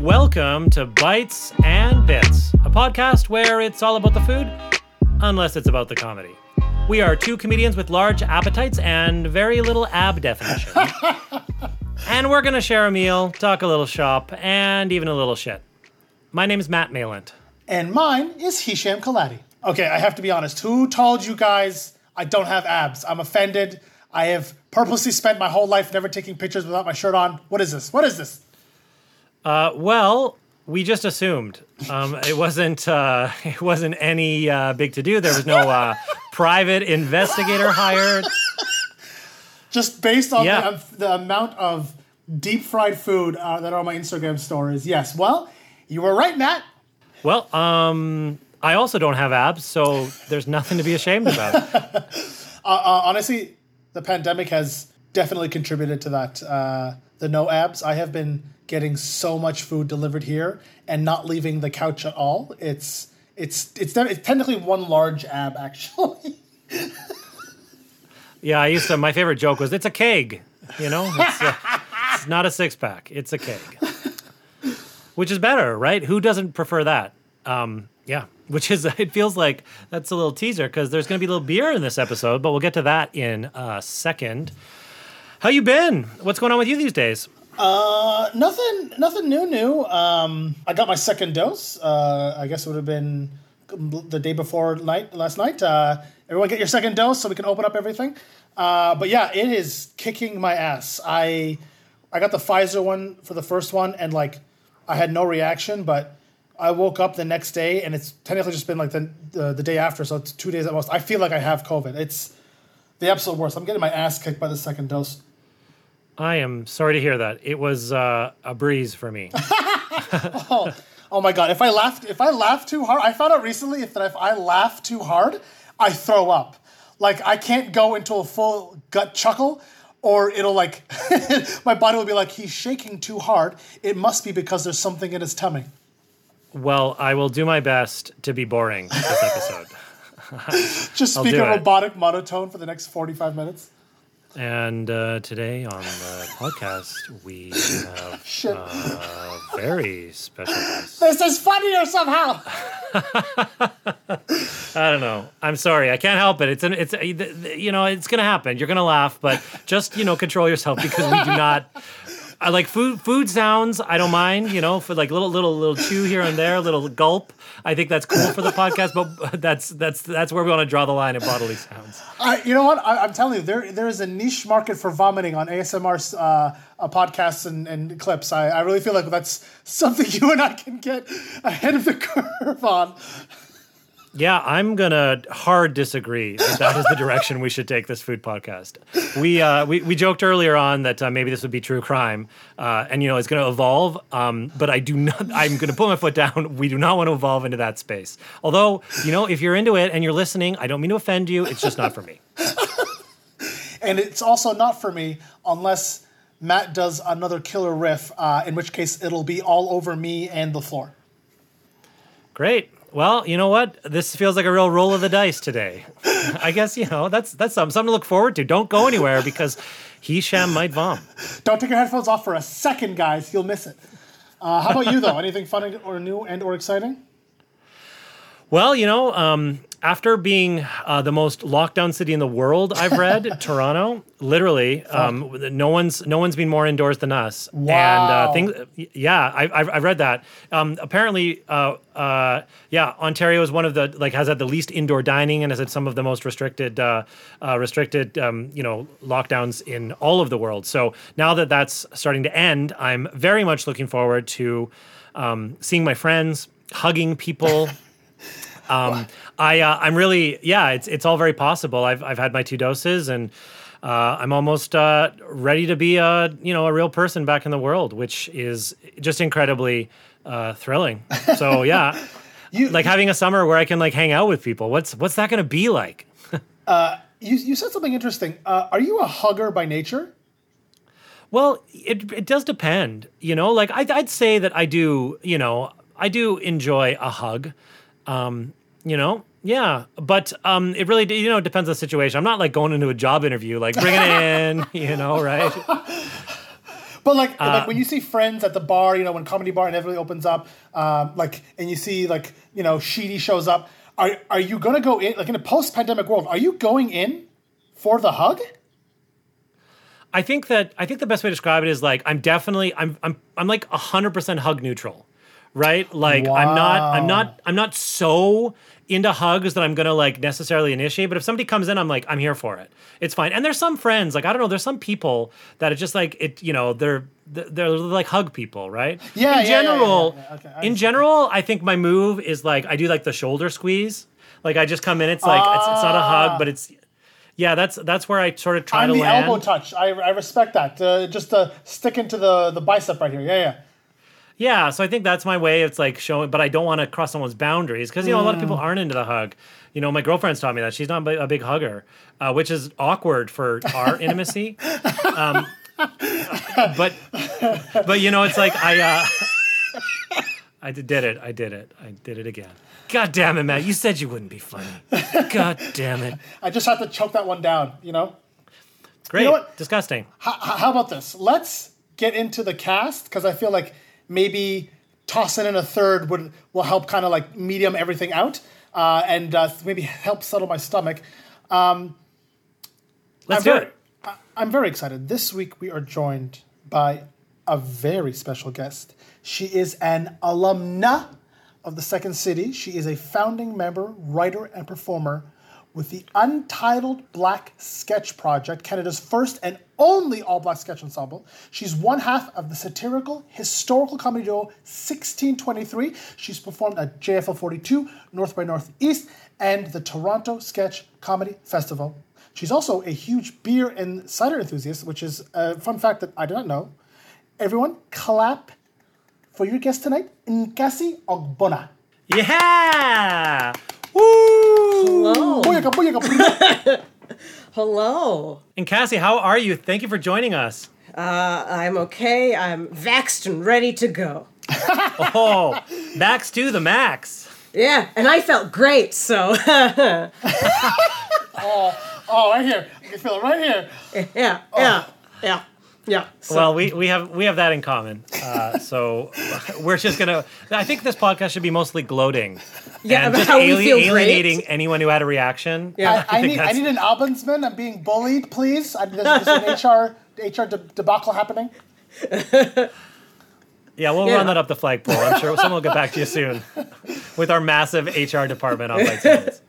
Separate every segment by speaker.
Speaker 1: And welcome to Bites and Bits, a podcast where it's all about the food, unless it's about the comedy. We are two comedians with large appetites and very little ab definition. and we're going to share a meal, talk a little shop, and even a little shit. My name is Matt Malent.
Speaker 2: And mine is Hisham Kelati. Okay, I have to be honest. Who told you guys I don't have abs? I'm offended. I have purposely spent my whole life never taking pictures without my shirt on. What is this? What is this?
Speaker 1: Uh, well, we just assumed um, it wasn't uh, it wasn't any uh, big to do. There was no uh, private investigator hired.
Speaker 2: Just based on
Speaker 1: Yeah.
Speaker 2: the, the amount of deep fried food uh, that are on my Instagram stories. Yes. Well, you were right, Matt.
Speaker 1: Well, um, I also don't have abs, so there's nothing to be ashamed about.
Speaker 2: Uh, honestly, the pandemic has definitely contributed to that. Uh, the no abs. I have been getting so much food delivered here and not leaving the couch at all. It's it's it's, it's technically one large ab actually.
Speaker 1: Yeah, I used to. My favorite joke was, "It's a keg," you know. It's, uh, it's not a six pack; it's a keg, which is better, right? Who doesn't prefer that? Um, yeah, which is. It feels like that's a little teaser because there's going to be a little beer in this episode, but we'll get to that in a second. How you been? What's going on with you these days?
Speaker 2: Uh, nothing nothing new new. Um, I got my second dose. Uh, I guess it would have been the day before night last night. Uh, everyone get your second dose so we can open up everything. Uh, but yeah, it is kicking my ass. I I got the Pfizer one for the first one and like I had no reaction, but I woke up the next day and it's technically just been like the the, the day after, so it's two days at most. I feel like I have COVID. It's the absolute worst. I'm getting my ass kicked by the second dose.
Speaker 1: I am sorry to hear that. It was uh, a breeze for me.
Speaker 2: Oh my god! If I laugh, if I laugh too hard, I found out recently if that if I laugh too hard, I throw up. Like I can't go into a full gut chuckle, or it'll like my body will be like he's shaking too hard. It must be because there's something in his tummy.
Speaker 1: well, I will do my best to be boring this episode.
Speaker 2: Just speak a robotic monotone for the next forty-five minutes.
Speaker 1: And uh, today on the podcast, we have
Speaker 2: Shit,
Speaker 1: a very special guest.
Speaker 2: this is funnier somehow.
Speaker 1: I don't know. I'm sorry. I can't help it. It's an, it's a, th- th- you know it's gonna happen. You're gonna laugh, but just you know control yourself because we do not. I like food. Food sounds. I don't mind. You know, for like little little little chew here and there, a little gulp. I think that's cool for the podcast, but that's that's that's where we want to draw the line at bodily sounds.
Speaker 2: I, you know what? I, I'm telling you, there there is a niche market for vomiting on ASMR uh, uh, podcasts and, and clips. I, I really feel like that's something you and I can get ahead of the curve on.
Speaker 1: Yeah, I'm gonna hard disagree that that is the direction we should take this food podcast. We uh, we, we joked earlier on that uh, maybe this would be true crime, uh, and you know it's gonna evolve. Um, but I do not. I'm gonna put my foot down. We do not want to evolve into that space. Although you know, if you're into it and you're listening, I don't mean to offend you. It's just not for me.
Speaker 2: And it's also not for me unless Matt does another killer riff, uh, in which case it'll be all over me and the floor.
Speaker 1: Great. Well, you know what? This feels like a real roll of the dice today. I guess you know that's that's something, something to look forward to. Don't go anywhere because Hisham might vom.
Speaker 2: Don't take your headphones off for a second, guys. You'll miss it. Uh, how about you, though? Anything fun or new and or exciting?
Speaker 1: Well, you know, um, after being uh, the most lockdown city in the world, I've read Toronto. Literally, um, no one's no one's been more indoors than us. And
Speaker 2: Wow.
Speaker 1: uh, things, yeah, I, I've, I've read that. Um, apparently, uh, uh, yeah, Ontario is one of the like has had the least indoor dining and has had some of the most restricted uh, uh, restricted um, you know lockdowns in all of the world. So now that that's starting to end, I'm very much looking forward to um, seeing my friends, hugging people. Um, I uh, I'm really yeah. It's it's all very possible. I've I've had my two doses and. Uh, I'm almost uh, ready to be a you know a real person back in the world, which is just incredibly uh, thrilling. So yeah,
Speaker 2: You,
Speaker 1: like having a summer where I can like hang out with people. What's what's that going to be like?
Speaker 2: you, you said something interesting. Uh, are you a hugger by nature?
Speaker 1: Well, it it does depend. You know, like I'd, I'd say that I do. You know, I do enjoy a hug. Um, you know, yeah, but um, it really you know depends on the situation. I'm not like going into a job interview like bring it in. You know, right?
Speaker 2: But like,
Speaker 1: Uh,
Speaker 2: like when you see friends at the bar, you know, when comedy bar inevitably opens up, um, like, and you see like, you know, Sheedy shows up. Are are you gonna go in like in a post pandemic world? Are you going in for the hug?
Speaker 1: I think that I think the best way to describe it is like I'm definitely I'm I'm I'm like hundred percent hug neutral, right? Like I'm not I'm not I'm not so into hugs that I'm gonna like necessarily initiate. But if somebody comes in, I'm like I'm here for it. It's fine. And there's some friends like I don't know. There's some people that are just like it. You know they're they're like hug people, right?
Speaker 2: Yeah,
Speaker 1: In
Speaker 2: yeah, yeah, yeah,
Speaker 1: general,
Speaker 2: yeah. Okay,
Speaker 1: in general, I think my move is like I do like the shoulder squeeze. Like I just come in. It's like it's, it's not a hug, but it's yeah. That's that's where I sort of try
Speaker 2: I'm
Speaker 1: to
Speaker 2: the
Speaker 1: land.
Speaker 2: elbow touch. I, I respect that. Uh, just uh, stick into the the bicep right here. Yeah, yeah.
Speaker 1: Yeah, so I think that's my way. It's like showing, but I don't want to cross someone's boundaries because you know a lot of people
Speaker 2: Mm.
Speaker 1: aren't into the hug. You know, my girlfriend's taught me that she's not a big- hugger, uh, which is awkward for our intimacy. Um, but but you know, it's like I uh, I did it. I did it. I did it again. God damn it, Matt! You said you wouldn't be funny. God damn it!
Speaker 2: I just had to choke that one down. You know.
Speaker 1: It's great,
Speaker 2: what?
Speaker 1: disgusting.
Speaker 2: H- how about this? Let's get into the cast because I feel like maybe tossing in a third would will help kind of like medium everything out uh, and uh, maybe help settle my stomach.
Speaker 1: Let's
Speaker 2: I'm
Speaker 1: do
Speaker 2: very,
Speaker 1: it.
Speaker 2: I- I'm very excited. This week we are joined by a very special guest. She is an alumna of the Second City. She is a founding member, writer, and performer with the Untitled Black Sketch Project, Canada's first and only all black sketch ensemble. She's one half of the satirical historical comedy duo 1623. She's performed at JFL 42, North by Northeast, and the Toronto Sketch Comedy Festival. She's also a huge beer and cider enthusiast, which is a fun fact that I did not know. Everyone, clap for your guest tonight, Nkasi Ogbonnah.
Speaker 1: Yeah. Woo!
Speaker 3: Hello.
Speaker 2: Booyaka, booyaka, booyaka.
Speaker 3: Hello.
Speaker 1: Nkasi, how are you? Thank you for joining us.
Speaker 3: Uh, I'm okay. I'm vaxxed and ready to go.
Speaker 1: Oh, max to the max.
Speaker 3: Yeah, and I felt great, so
Speaker 2: Oh, oh, right here. I can feel it right here.
Speaker 3: yeah, yeah, yeah, yeah. So,
Speaker 1: Well, we, we have we have that in common. Uh, so we're just gonna. I think this podcast should be mostly gloating.
Speaker 3: Yeah,
Speaker 1: and
Speaker 3: about
Speaker 1: just
Speaker 3: how we
Speaker 1: ali-
Speaker 3: feel great.
Speaker 1: alienating anyone who had a reaction.
Speaker 3: Yeah.
Speaker 2: I, I,
Speaker 1: think
Speaker 2: need, I need an ombudsman. I'm being bullied, please. I, there's, there's an HR, HR de- debacle happening.
Speaker 1: Yeah, we'll
Speaker 3: Yeah.
Speaker 1: run that up the flagpole. I'm sure someone will get back to you soon with our massive HR department on my Size.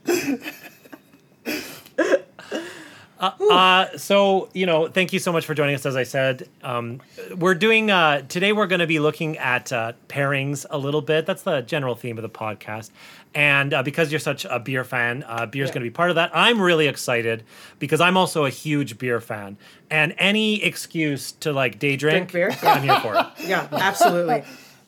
Speaker 1: Uh, uh, so you know, thank you so much for joining us. As I said, um, we're doing uh, today. We're going to be looking at uh, pairings a little bit. That's the general theme of the podcast. And uh, because you're such a beer fan, uh, beer is going to be part of that. I'm really excited because I'm also a huge beer fan. And any excuse to like day drink,
Speaker 3: beer?
Speaker 1: I'm here for it.
Speaker 3: yeah, absolutely.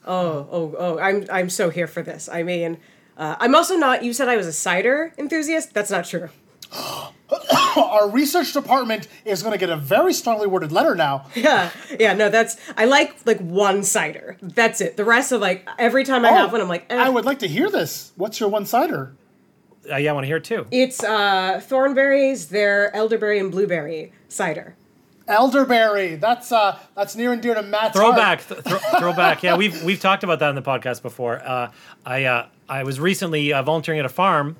Speaker 3: Oh, oh, oh! I'm I'm so here for this. I mean, uh, I'm also not. You said I was a cider enthusiast. That's not true.
Speaker 2: Our research department is going to get a very strongly worded letter now.
Speaker 3: Yeah, yeah. No, that's. I like like one cider. That's it. The rest of like every time I have one, I'm like, eh.
Speaker 2: I would like to hear this. What's your one cider?
Speaker 1: Uh, yeah, I want to hear it too.
Speaker 3: It's uh, Thornbury's, their elderberry and blueberry cider.
Speaker 2: Elderberry. That's uh, that's near and dear to Matt's
Speaker 1: Throwback,
Speaker 2: heart.
Speaker 1: th- throw, throwback. Yeah, we've we've talked about that in the podcast before. Uh, I uh, I was recently uh, volunteering at a farm,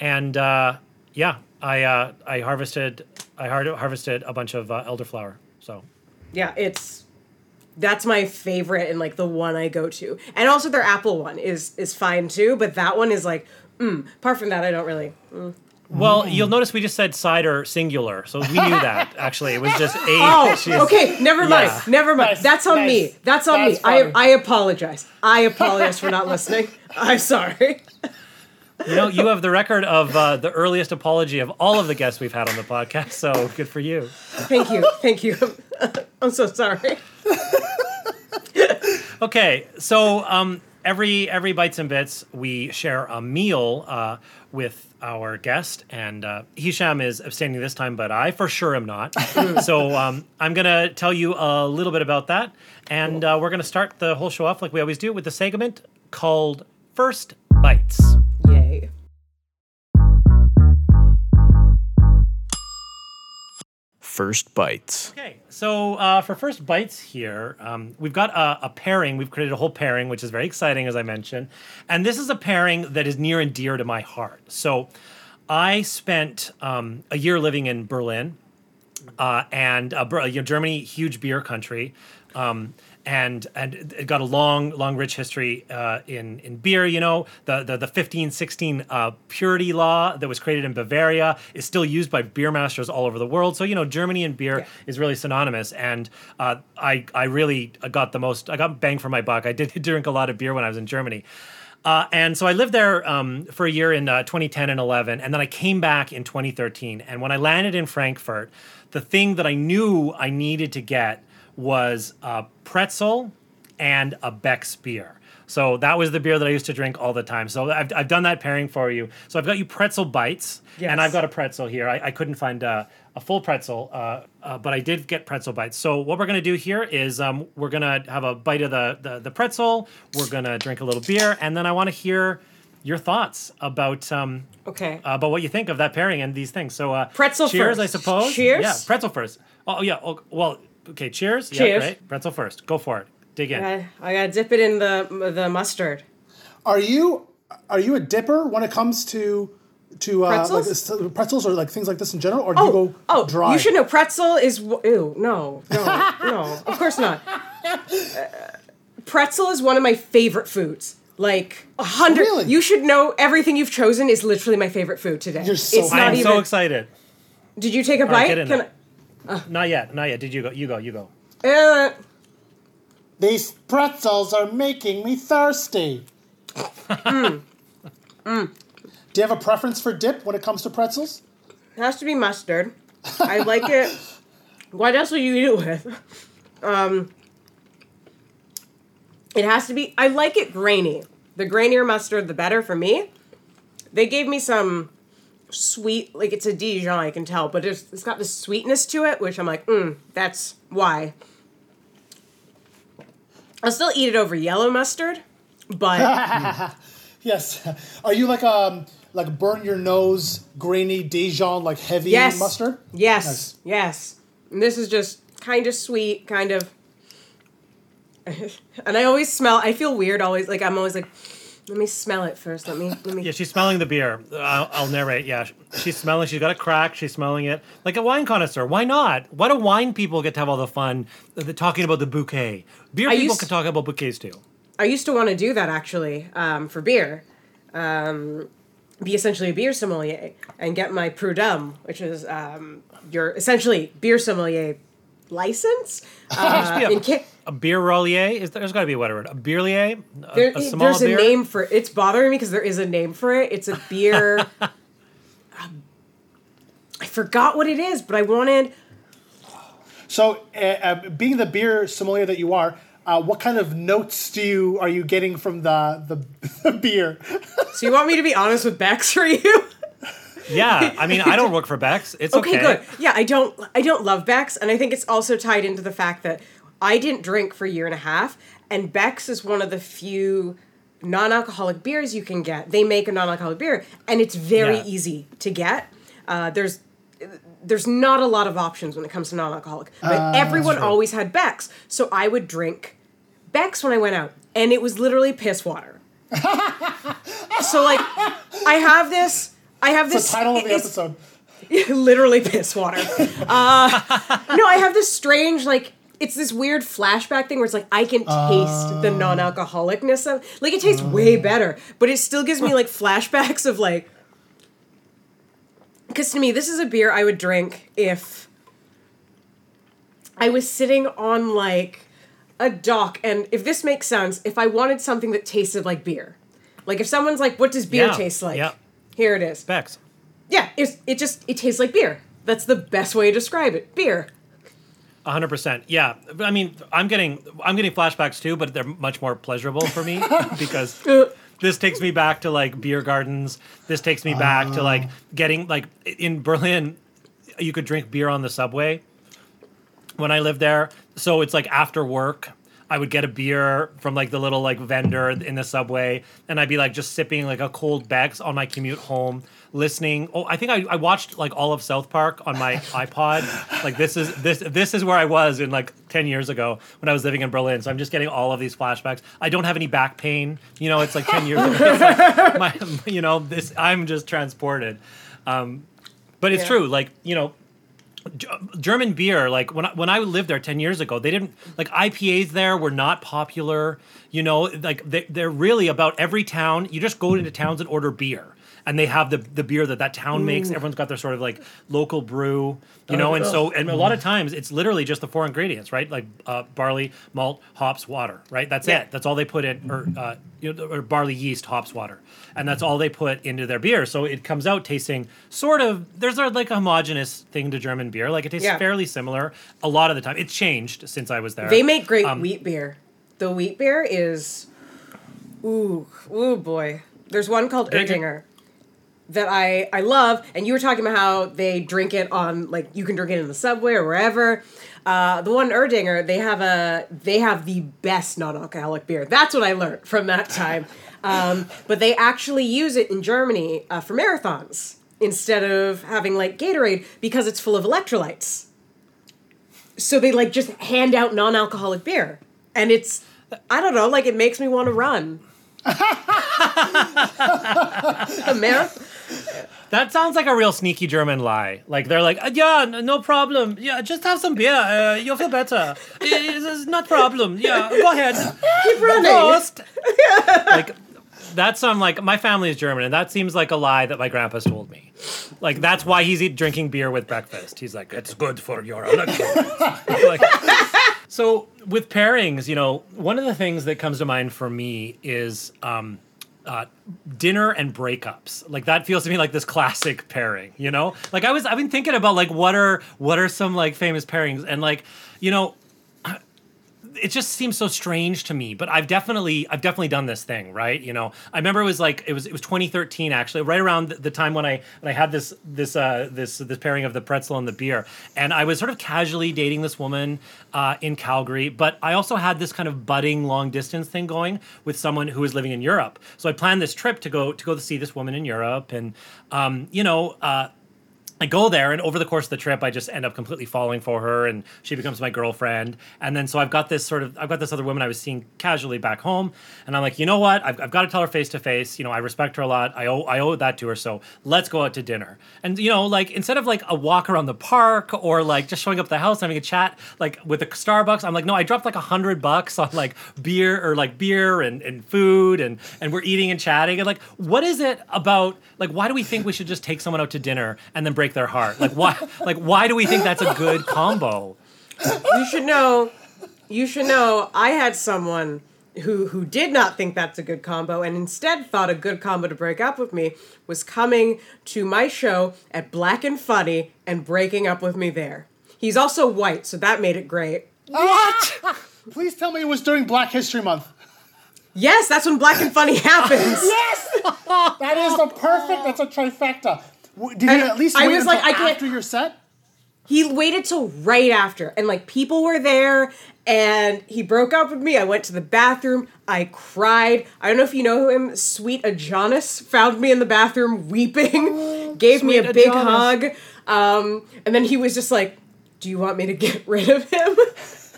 Speaker 1: and uh, yeah, I uh, I harvested I har- harvested a bunch of uh, elderflower. So
Speaker 3: Yeah, it's that's my favorite and like the one I go to. And also their apple one is is fine too, but that one is like, mm. Apart from that, I don't really.
Speaker 1: well, you'll notice we just said cider singular, so we knew that actually it was just a.
Speaker 3: Oh,
Speaker 1: she's-
Speaker 3: okay. Never mind.
Speaker 1: Yeah.
Speaker 3: Never mind.
Speaker 2: Nice,
Speaker 3: That's on
Speaker 2: nice.
Speaker 3: me. That's on
Speaker 2: That's
Speaker 3: me. I. I apologize. I apologize for not listening. I'm sorry.
Speaker 1: You know, you have the record of uh, the earliest apology of all of the guests we've had on the podcast. So good for you.
Speaker 3: Thank you, thank you. I'm so sorry.
Speaker 1: Okay, so um, every every bites and bits, we share a meal uh, with our guest, and uh, Hisham is abstaining this time, but I for sure am not. so um, I'm gonna tell you a little bit about that, and uh, we're gonna start the whole show off like we always do with a segment called First Bites.
Speaker 4: First bites.
Speaker 1: Okay, so uh, for first bites here, um, we've got a, a pairing. We've created a whole pairing, which is very exciting, as I mentioned. And this is a pairing that is near and dear to my heart. So I spent um, a year living in Berlin, uh, and uh, Germany, huge beer country. Um, and and it got a long, long, rich history uh, in in beer. You know, the the the fifteen sixteen uh, purity law that was created in Bavaria is still used by beer masters all over the world. So you know, Germany and beer
Speaker 3: Yeah.
Speaker 1: is really synonymous. And uh, I I really got the most. I got bang for my buck. I did drink a lot of beer when I was in Germany. Uh, and so I lived there um, for a year in uh, 2010 and 11, and then I came back in 2013. And when I landed in Frankfurt, the thing that I knew I needed to get was a pretzel and a Beck's beer. So that was the beer that I used to drink all the time. So I've, I've done that pairing for you. So I've got you pretzel bites,
Speaker 3: Yes.
Speaker 1: and I've got a pretzel here. I, I couldn't find uh, a full pretzel, uh, uh, but I did get pretzel bites. So what we're gonna do here is um, we're gonna have a bite of the, the the pretzel. We're gonna drink a little beer, and then I want to hear your thoughts about um,
Speaker 3: Okay.
Speaker 1: about what you think of that pairing and these things. So uh,
Speaker 3: Pretzel
Speaker 1: cheers,
Speaker 3: first.
Speaker 1: I suppose.
Speaker 3: Cheers?
Speaker 1: Yeah, pretzel first. Oh yeah. Oh, well, okay. Cheers. Yeah,
Speaker 3: Cheers.
Speaker 1: great. Pretzel first. Go for it. Dig in.
Speaker 3: I, I gotta dip it in the the mustard.
Speaker 2: Are you are you a dipper when it comes to to uh,
Speaker 3: Pretzels?
Speaker 2: like this- pretzels or like things like this in general, or do you
Speaker 3: Oh,
Speaker 2: go
Speaker 3: oh,
Speaker 2: dry?
Speaker 3: you should know. Pretzel is w- ew. No, no, no. Of course not. Uh, pretzel is one of my favorite foods. Like a hundred.
Speaker 2: Really?
Speaker 3: You should know everything you've chosen is literally my favorite food today.
Speaker 2: You're so
Speaker 3: it's not
Speaker 1: I'm
Speaker 3: even.
Speaker 1: so excited.
Speaker 3: Did you take a
Speaker 1: All right,
Speaker 3: bite?
Speaker 1: get in
Speaker 3: Can
Speaker 1: there. Not yet. Not yet. Did you go? You go. You go.
Speaker 3: I, uh,
Speaker 2: These pretzels are making me thirsty.
Speaker 3: Mm.
Speaker 2: Do you have a preference for dip when it comes to pretzels?
Speaker 3: it has to be mustard. I like it. What else will you eat it with? Um, it has to be. I like it grainy. The grainier mustard, the better for me. They gave me some sweet, like it's a Dijon, I can tell, but it's, it's got this sweetness to it, which I'm like, mm, that's why. I'll still eat it over yellow mustard, but
Speaker 2: Yes. Are you like um like burn your nose, grainy Dijon, like heavy
Speaker 3: yes,
Speaker 2: mustard?
Speaker 3: Yes,
Speaker 2: Nice.
Speaker 3: yes. And this is just kind of sweet, kind of. and I always smell. I feel weird. Always like I'm always like, let me smell it first. Let me let me.
Speaker 1: Yeah, she's smelling the beer. I'll, I'll narrate. Yeah, she's smelling. She's got a crack. She's smelling it like a wine connoisseur. Why not? Why do wine people get to have all the fun? uh, talking about the bouquet. Beer
Speaker 3: I
Speaker 1: people can talk about bouquets too.
Speaker 3: I used to want to do that actually um, for beer. Um, be essentially a beer sommelier and get my Prud'homme, which is um, your essentially beer sommelier license. Uh,
Speaker 1: Yeah,
Speaker 3: in Ca-
Speaker 1: a beer rollier. Is there, there's got to be a better word. A beerlier. A,
Speaker 3: There,
Speaker 1: a small
Speaker 3: there's a name for it. It's bothering me because there is a name for it. It's a beer. Um, I forgot what it is, but I wanted.
Speaker 2: So, uh, uh, being the beer sommelier that you are, uh, what kind of notes do you are you getting from the the, the beer?
Speaker 3: So you want me to be honest with Beck's for you?
Speaker 1: Yeah, I mean, I don't work for Beck's. It's okay.
Speaker 3: okay, good. Yeah, I don't. I don't love Beck's, and I think it's also tied into the fact that I didn't drink for a year and a half, and Beck's is one of the few non-alcoholic beers you can get. They make a non-alcoholic beer, and it's very
Speaker 1: Yeah.
Speaker 3: easy to get. Uh, there's there's not a lot of options when it comes to non-alcoholic, but everyone always had Beck's, so I would drink Beck's when I went out, and it was literally piss water. so like, I have this. I have
Speaker 2: The
Speaker 3: this.
Speaker 2: title of the episode.
Speaker 3: literally piss water. Uh, no, I have this strange like it's this weird flashback thing where it's like I can taste the non-alcoholicness of like it tastes way better, but it still gives me like flashbacks of like because to me this is a beer I would drink if I was sitting on like a dock and if this makes sense, if I wanted something that tasted like beer. Like if someone's like, "What does beer
Speaker 1: Yeah,
Speaker 3: taste like?"
Speaker 1: yeah.
Speaker 3: Here it is.
Speaker 1: Beck's.
Speaker 3: Yeah, it's, it just it tastes like beer. That's the best way to describe it. Beer.
Speaker 1: hundred percent. Yeah. I mean, I'm getting I'm getting flashbacks too, but they're much more pleasurable for me because uh. this takes me back to like beer gardens. This takes me back to like ah. getting like in Berlin, you could drink beer on the subway when I lived there. So it's like after work, I would get a beer from like the little like vendor in the subway, and I'd be like just sipping like a cold Beck's on my commute home, listening. Oh, I think I, I watched like all of South Park on my iPod. Like this is this this is where I was in like ten years ago when I was living in Berlin. So I'm just getting all of these flashbacks. I don't have any back pain. You know, it's like ten years ago. Like my, you know, this I'm just transported. Um, but it's
Speaker 3: Yeah.
Speaker 1: true. Like you know, Uh, German beer, like when I, when I lived there ten years ago, they didn't like IPAs. There were not popular. You know, like they, they're really about every town. You just go into towns and order beer, and they have the the beer that that town makes. Everyone's got their sort of like local brew. You know, and so and a lot of times it's literally just the four ingredients, right? Like uh, barley, malt, hops, water, right? That's
Speaker 3: Yeah.
Speaker 1: it. That's all they put in, or uh, you know, or barley, yeast, hops, water, and that's all they put into their beer. So it comes out tasting sort of. There's a, like a homogenous thing to German beer. Like it tastes
Speaker 3: Yeah.
Speaker 1: fairly similar a lot of the time. It's changed since I was there.
Speaker 3: They make great
Speaker 1: Um,
Speaker 3: wheat beer. The wheat beer is, ooh, ooh boy. There's one called Erdinger that I I love, and you were talking about how they drink it on like you can drink it in the subway or wherever. Uh, the one Erdinger, they have a they have the best non-alcoholic beer. That's what I learned from that time. Um, but they actually use it in Germany uh, for marathons instead of having like Gatorade because it's full of electrolytes so they like just hand out non-alcoholic beer and it's i don't know like it makes me want to run a marathon
Speaker 1: That sounds like a real sneaky German lie. Like they're like, "Uh, yeah, no problem. Yeah, just have some beer. Uh, you'll feel better. It's, not problem. Yeah, go ahead.
Speaker 3: keep running
Speaker 1: Prost. like that's some like my family is German, and that seems like a lie that my grandpa's told me. Like that's why he's eat, drinking beer with breakfast. He's like, it's good for your like, so with pairings, you know, one of the things that comes to mind for me is um, uh, dinner and breakups. Like that feels to me like this classic pairing. You know, like I was I've been thinking about like what are what are some like famous pairings, and like you know it just seems so strange to me but i've definitely i've definitely done this thing right? You know i remember it was like it was it was 2013 actually right around the, time when i when i had this this uh this this pairing of the pretzel and the beer. And i was sort of casually dating this woman uh, in calgary but i also had this kind of budding long distance thing going with someone who was living in europe. So i planned this trip to go to go to see this woman in europe and um you know uh I go there, and over the course of the trip, I just end up completely falling for her, and she becomes my girlfriend. And then, so I've got this sort of, I've got this other woman I was seeing casually back home, and I'm like, you know what? I've, I've got to tell her face to face. You know, I respect her a lot. I owe, I owe that to her. So let's go out to dinner. And you know, like instead of like a walk around the park or like just showing up at the house and having a chat, like with a Starbucks, I'm like, no, I dropped like a hundred bucks on like beer or like beer and, and food, and and we're eating and chatting, and like, what is it about? Like, why do we think we should just take someone out to dinner and then break their heart? Like, why? Like, why do we think that's a good combo?
Speaker 3: you should know you should know i had someone who who did not think that's a good combo and instead thought a good combo to break up with me was coming to my show at black and funny and breaking up with me there he's also white so that made it great
Speaker 2: What? Please tell me it was during Black History Month.
Speaker 3: yes that's when black and funny happens
Speaker 2: Yes! that is the perfect, that's a trifecta. Did you at least
Speaker 3: I
Speaker 2: wait
Speaker 3: was
Speaker 2: until
Speaker 3: like, I can't-
Speaker 2: after your set?
Speaker 3: He waited till right after, and like people were there, and he broke up with me. I went to the bathroom. I cried. I don't know if you know him. Sweet Adonis found me in the bathroom weeping, gave me a big
Speaker 1: Adonis.
Speaker 3: hug, um, and then he was just like, "Do you want me to get rid of him?"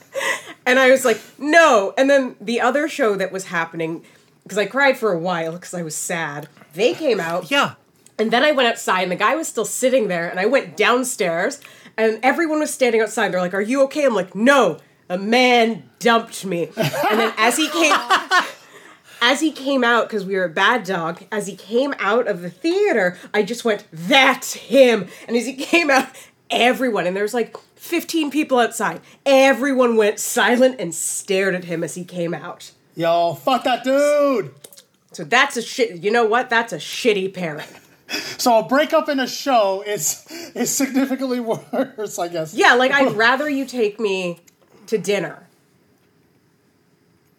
Speaker 3: and I was like, "No." And then the other show that was happening, because I cried for a while because I was sad. They came out.
Speaker 1: Yeah.
Speaker 3: And then I went outside, and the guy was still sitting there, and I went downstairs, and everyone was standing outside. They're like, "Are you okay?" I'm like, "No, a man dumped me." And then as he came, as he came out, because we were a Bad Dog, as he came out of the theater, I just went, "That's him!" And as he came out, everyone, and there's like 15 people outside, everyone went silent and stared at him as he came out.
Speaker 2: Yo, fuck that dude!
Speaker 3: So that's a shit. You know what? That's a shitty pairing.
Speaker 2: So a breakup in a show is is significantly worse, I guess.
Speaker 3: Yeah, like I'd rather you take me to dinner.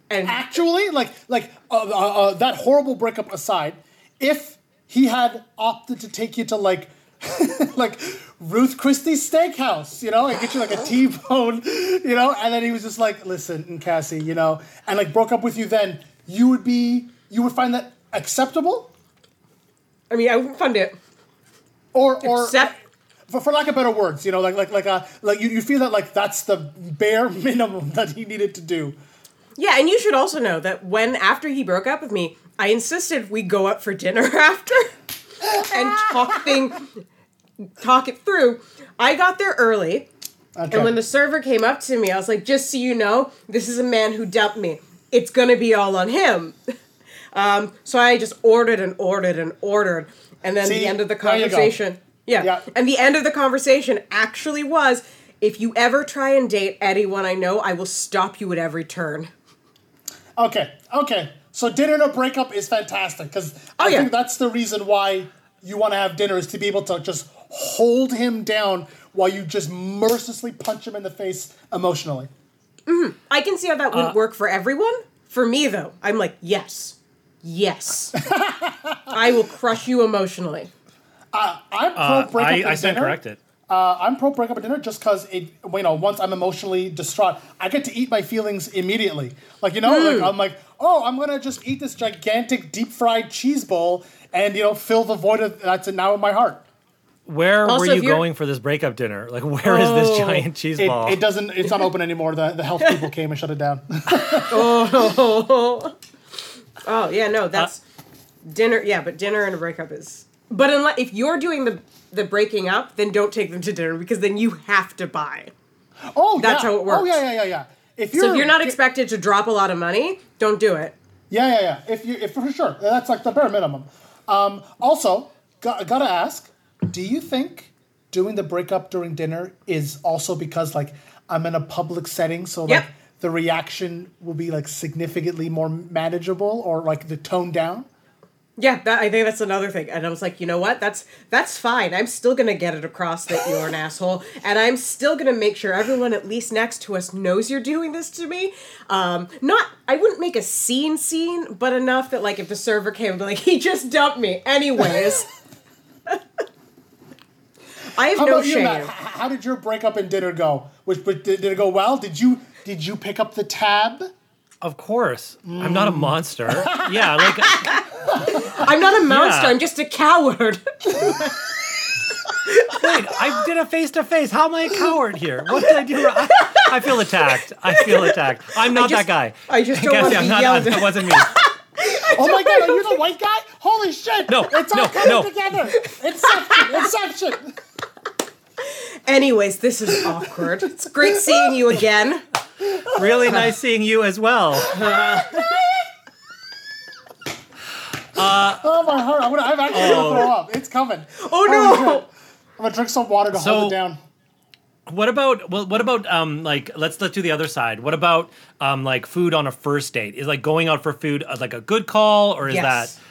Speaker 3: And
Speaker 2: Actually, like like uh, uh, uh, that horrible breakup aside, if he had opted to take you to like like Ruth Christie's Steakhouse, you know, and get you like a T-bone, you know, and then he was just like, "Listen, Nkasi, you know," and like broke up with you, then you would be you would find that acceptable,
Speaker 3: I mean, I wouldn't fund it.
Speaker 2: or or
Speaker 3: Accept-
Speaker 2: for, for lack of better words, you know, like like like a like you, you feel that like that's the bare minimum that he needed to do.
Speaker 3: Yeah, and you should also know that when after he broke up with me, I insisted we go up for dinner after and talk thing talk it through. I got there early,
Speaker 2: Okay.
Speaker 3: and when the server came up to me, I was like, "Just so you know, this is a man who dumped me. It's gonna be all on him." Um, so I just ordered and ordered and ordered, and then
Speaker 2: See,
Speaker 3: the end of the
Speaker 2: there you go.
Speaker 3: conversation. Yeah.
Speaker 2: Yeah.
Speaker 3: and the end of the conversation actually was, "If you ever try and date anyone I know, I will stop you at every turn."
Speaker 2: Okay, okay. So dinner and a breakup is fantastic because I
Speaker 3: Oh, yeah.
Speaker 2: think that's the reason why you want to have dinner is to be able to just hold him down while you just mercilessly punch him in the face emotionally.
Speaker 3: I can see how that would work for everyone. For me, though, I'm like, yes, yes, I will crush you emotionally.
Speaker 2: I'm pro
Speaker 1: Uh,
Speaker 2: breakup
Speaker 1: I,
Speaker 2: at
Speaker 1: I stand
Speaker 2: dinner.
Speaker 1: corrected.
Speaker 2: Uh, I'm pro breakup at dinner just because it. You know, once I'm emotionally distraught, I get to eat my feelings immediately. Like you know,
Speaker 3: Hmm.
Speaker 2: like I'm like, oh, I'm gonna just eat this gigantic deep fried cheese bowl and you know fill the void of that's now in my heart.
Speaker 1: Where
Speaker 3: Also,
Speaker 1: were you going for this breakup dinner? Like, where is this
Speaker 3: Oh.
Speaker 1: giant cheese
Speaker 2: It,
Speaker 1: ball?
Speaker 2: it doesn't. It's not open anymore. The the health people came and shut it down.
Speaker 3: Oh yeah, no, that's dinner. Yeah, but dinner and a breakup is. But unless if you're doing the the breaking up, then don't take them to dinner because then you have to buy.
Speaker 2: Oh,
Speaker 3: That's
Speaker 2: yeah.
Speaker 3: how it works.
Speaker 2: Oh yeah, yeah, yeah, yeah. If you're,
Speaker 3: So if you're not expected to drop a lot of money, don't do it.
Speaker 2: Yeah, yeah, yeah. If you, if for sure, that's like the bare minimum. Um, also, got, gotta ask: Do you think doing the breakup during dinner is also because like I'm in a public setting, so like
Speaker 3: Yep.
Speaker 2: The reaction will be like significantly more manageable, or like the tone down?
Speaker 3: Yeah, that, I think that's another thing. And I was like, you know what? That's that's fine. I'm still gonna get it across that you're an asshole, and I'm still gonna make sure everyone at least next to us knows you're doing this to me. Um, not, I wouldn't make a scene scene, but enough that like if the server came and be like, he just dumped me, anyways. I have
Speaker 2: How
Speaker 3: no
Speaker 2: you,
Speaker 3: shame.
Speaker 2: Matt? How did your breakup and dinner go? Which, but did, did it go well? Did you did you pick up the tab?
Speaker 1: of course, I'm not a
Speaker 2: Mm.
Speaker 1: monster. yeah, like
Speaker 3: I'm not a monster.
Speaker 1: Yeah.
Speaker 3: I'm just a coward.
Speaker 1: wait, I did a face to face. How am I a coward here? What did I do? wrong? I, I feel attacked. I feel attacked. I'm not
Speaker 3: just-
Speaker 1: that guy.
Speaker 3: I just don't
Speaker 1: Cassie,
Speaker 3: want to
Speaker 1: I'm
Speaker 3: be
Speaker 1: not,
Speaker 3: yelled
Speaker 1: That
Speaker 3: at.
Speaker 1: wasn't me.
Speaker 2: Oh my god, are you the white guy? Holy shit!
Speaker 1: No,
Speaker 2: it's all
Speaker 1: no,
Speaker 2: coming
Speaker 1: no.
Speaker 2: together. Inception, Inception.
Speaker 3: Anyways, this is awkward. It's great seeing you again.
Speaker 1: Really nice seeing you as well.
Speaker 2: Oh my heart! I'm, gonna, I'm actually gonna throw up. It's coming.
Speaker 3: Oh no!
Speaker 2: shit. I'm gonna drink some water to
Speaker 1: So-
Speaker 2: hold it down.
Speaker 1: What about well, what about um like let's let's do the other side. What about um like food on a first date? Is like going out for food uh, like a good call or is
Speaker 3: Yes.
Speaker 1: that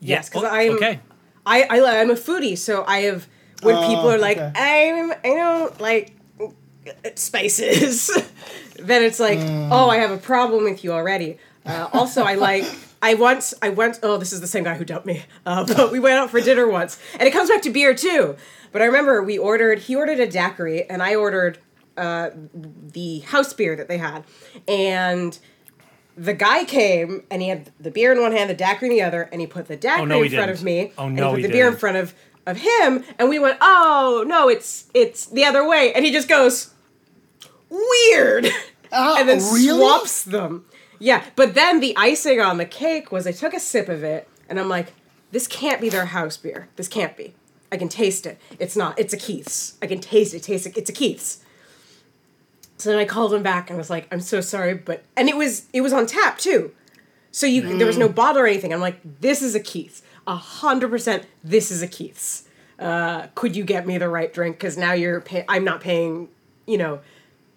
Speaker 3: Yes, because
Speaker 1: Oh,
Speaker 3: I'm
Speaker 1: okay?
Speaker 3: I, I I'm a foodie, so I have when people are like
Speaker 2: okay.
Speaker 3: I'm I don't like spices, then it's like oh I have a problem with you already. Uh, also, I like I once I went oh this is the same guy who dumped me, uh, but we went out for dinner once, and it comes back to beer too. But I remember we ordered he ordered a daiquiri and I ordered uh, the house beer that they had, and the guy came and he had the beer in one hand, the daiquiri in the other, and he put the daiquiri
Speaker 1: no,
Speaker 3: in front
Speaker 1: didn't.
Speaker 3: of me.
Speaker 1: Oh,
Speaker 3: and
Speaker 1: no,
Speaker 3: he put
Speaker 1: he
Speaker 3: the beer in front of of him, and we went, "Oh no, it's it's the other way," and he just goes, "Weird,"
Speaker 2: Ah,
Speaker 3: and then
Speaker 2: really?
Speaker 3: swaps them. Yeah, but then the icing on the cake was I took a sip of it, and I'm like, "This can't be their house beer. This can't be. I can taste it. It's not. It's a Keith's. I can taste it. Taste it. It's a Keith's." So then I called him back and was like, "I'm so sorry, but..." And it was it was on tap too. So you there was no bottle or anything. I'm like, this is a Keith's. A hundred percent this is a Keith's. Uh, could you get me the right drink? Because now you're pay- I'm not paying, you know,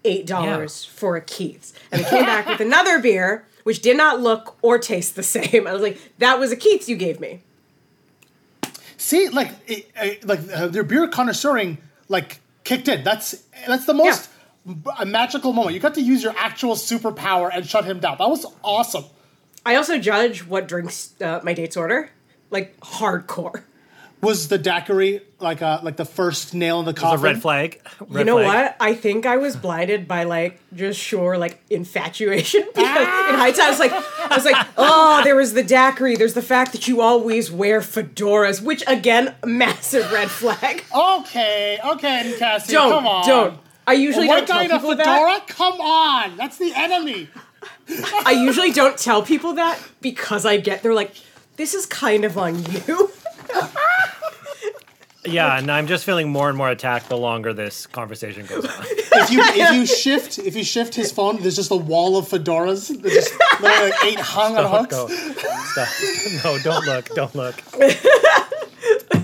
Speaker 3: eight dollars for a Keith's. And they came back with another beer, which did not look or taste the same. I was like, that was a Keith's you gave me.
Speaker 2: See, like, it, it- like uh, their beer connoisseuring like kicked in. That's that's the most b- a magical moment. You got to use your actual superpower and shut him down. That was awesome.
Speaker 3: I also judge what drinks uh, my dates order, like hardcore.
Speaker 2: Was the daiquiri like uh like the first nail in the
Speaker 1: It's a
Speaker 2: coffin?
Speaker 1: red flag. Red
Speaker 3: you know
Speaker 1: flag.
Speaker 3: what? I think I was blinded by like just sure like infatuation because in hindsight I was like I was like oh there was the daiquiri there's the fact that you always wear fedoras which again massive red flag.
Speaker 2: Okay, okay, Cassie,
Speaker 3: Don't
Speaker 2: come on.
Speaker 3: don't. I usually
Speaker 2: a white
Speaker 3: don't
Speaker 2: guy
Speaker 3: tell
Speaker 2: in a
Speaker 3: people that.
Speaker 2: fedora? Come on, that's the enemy.
Speaker 3: I usually don't tell people that because I get they're like this is kind of on you.
Speaker 1: Yeah, and I'm just feeling more and more attacked the longer this conversation goes on.
Speaker 2: If you if you shift if you shift his phone, there's just a wall of fedoras. There's just literally like eight hung on hooks.
Speaker 1: Stop. No, don't look. Don't look.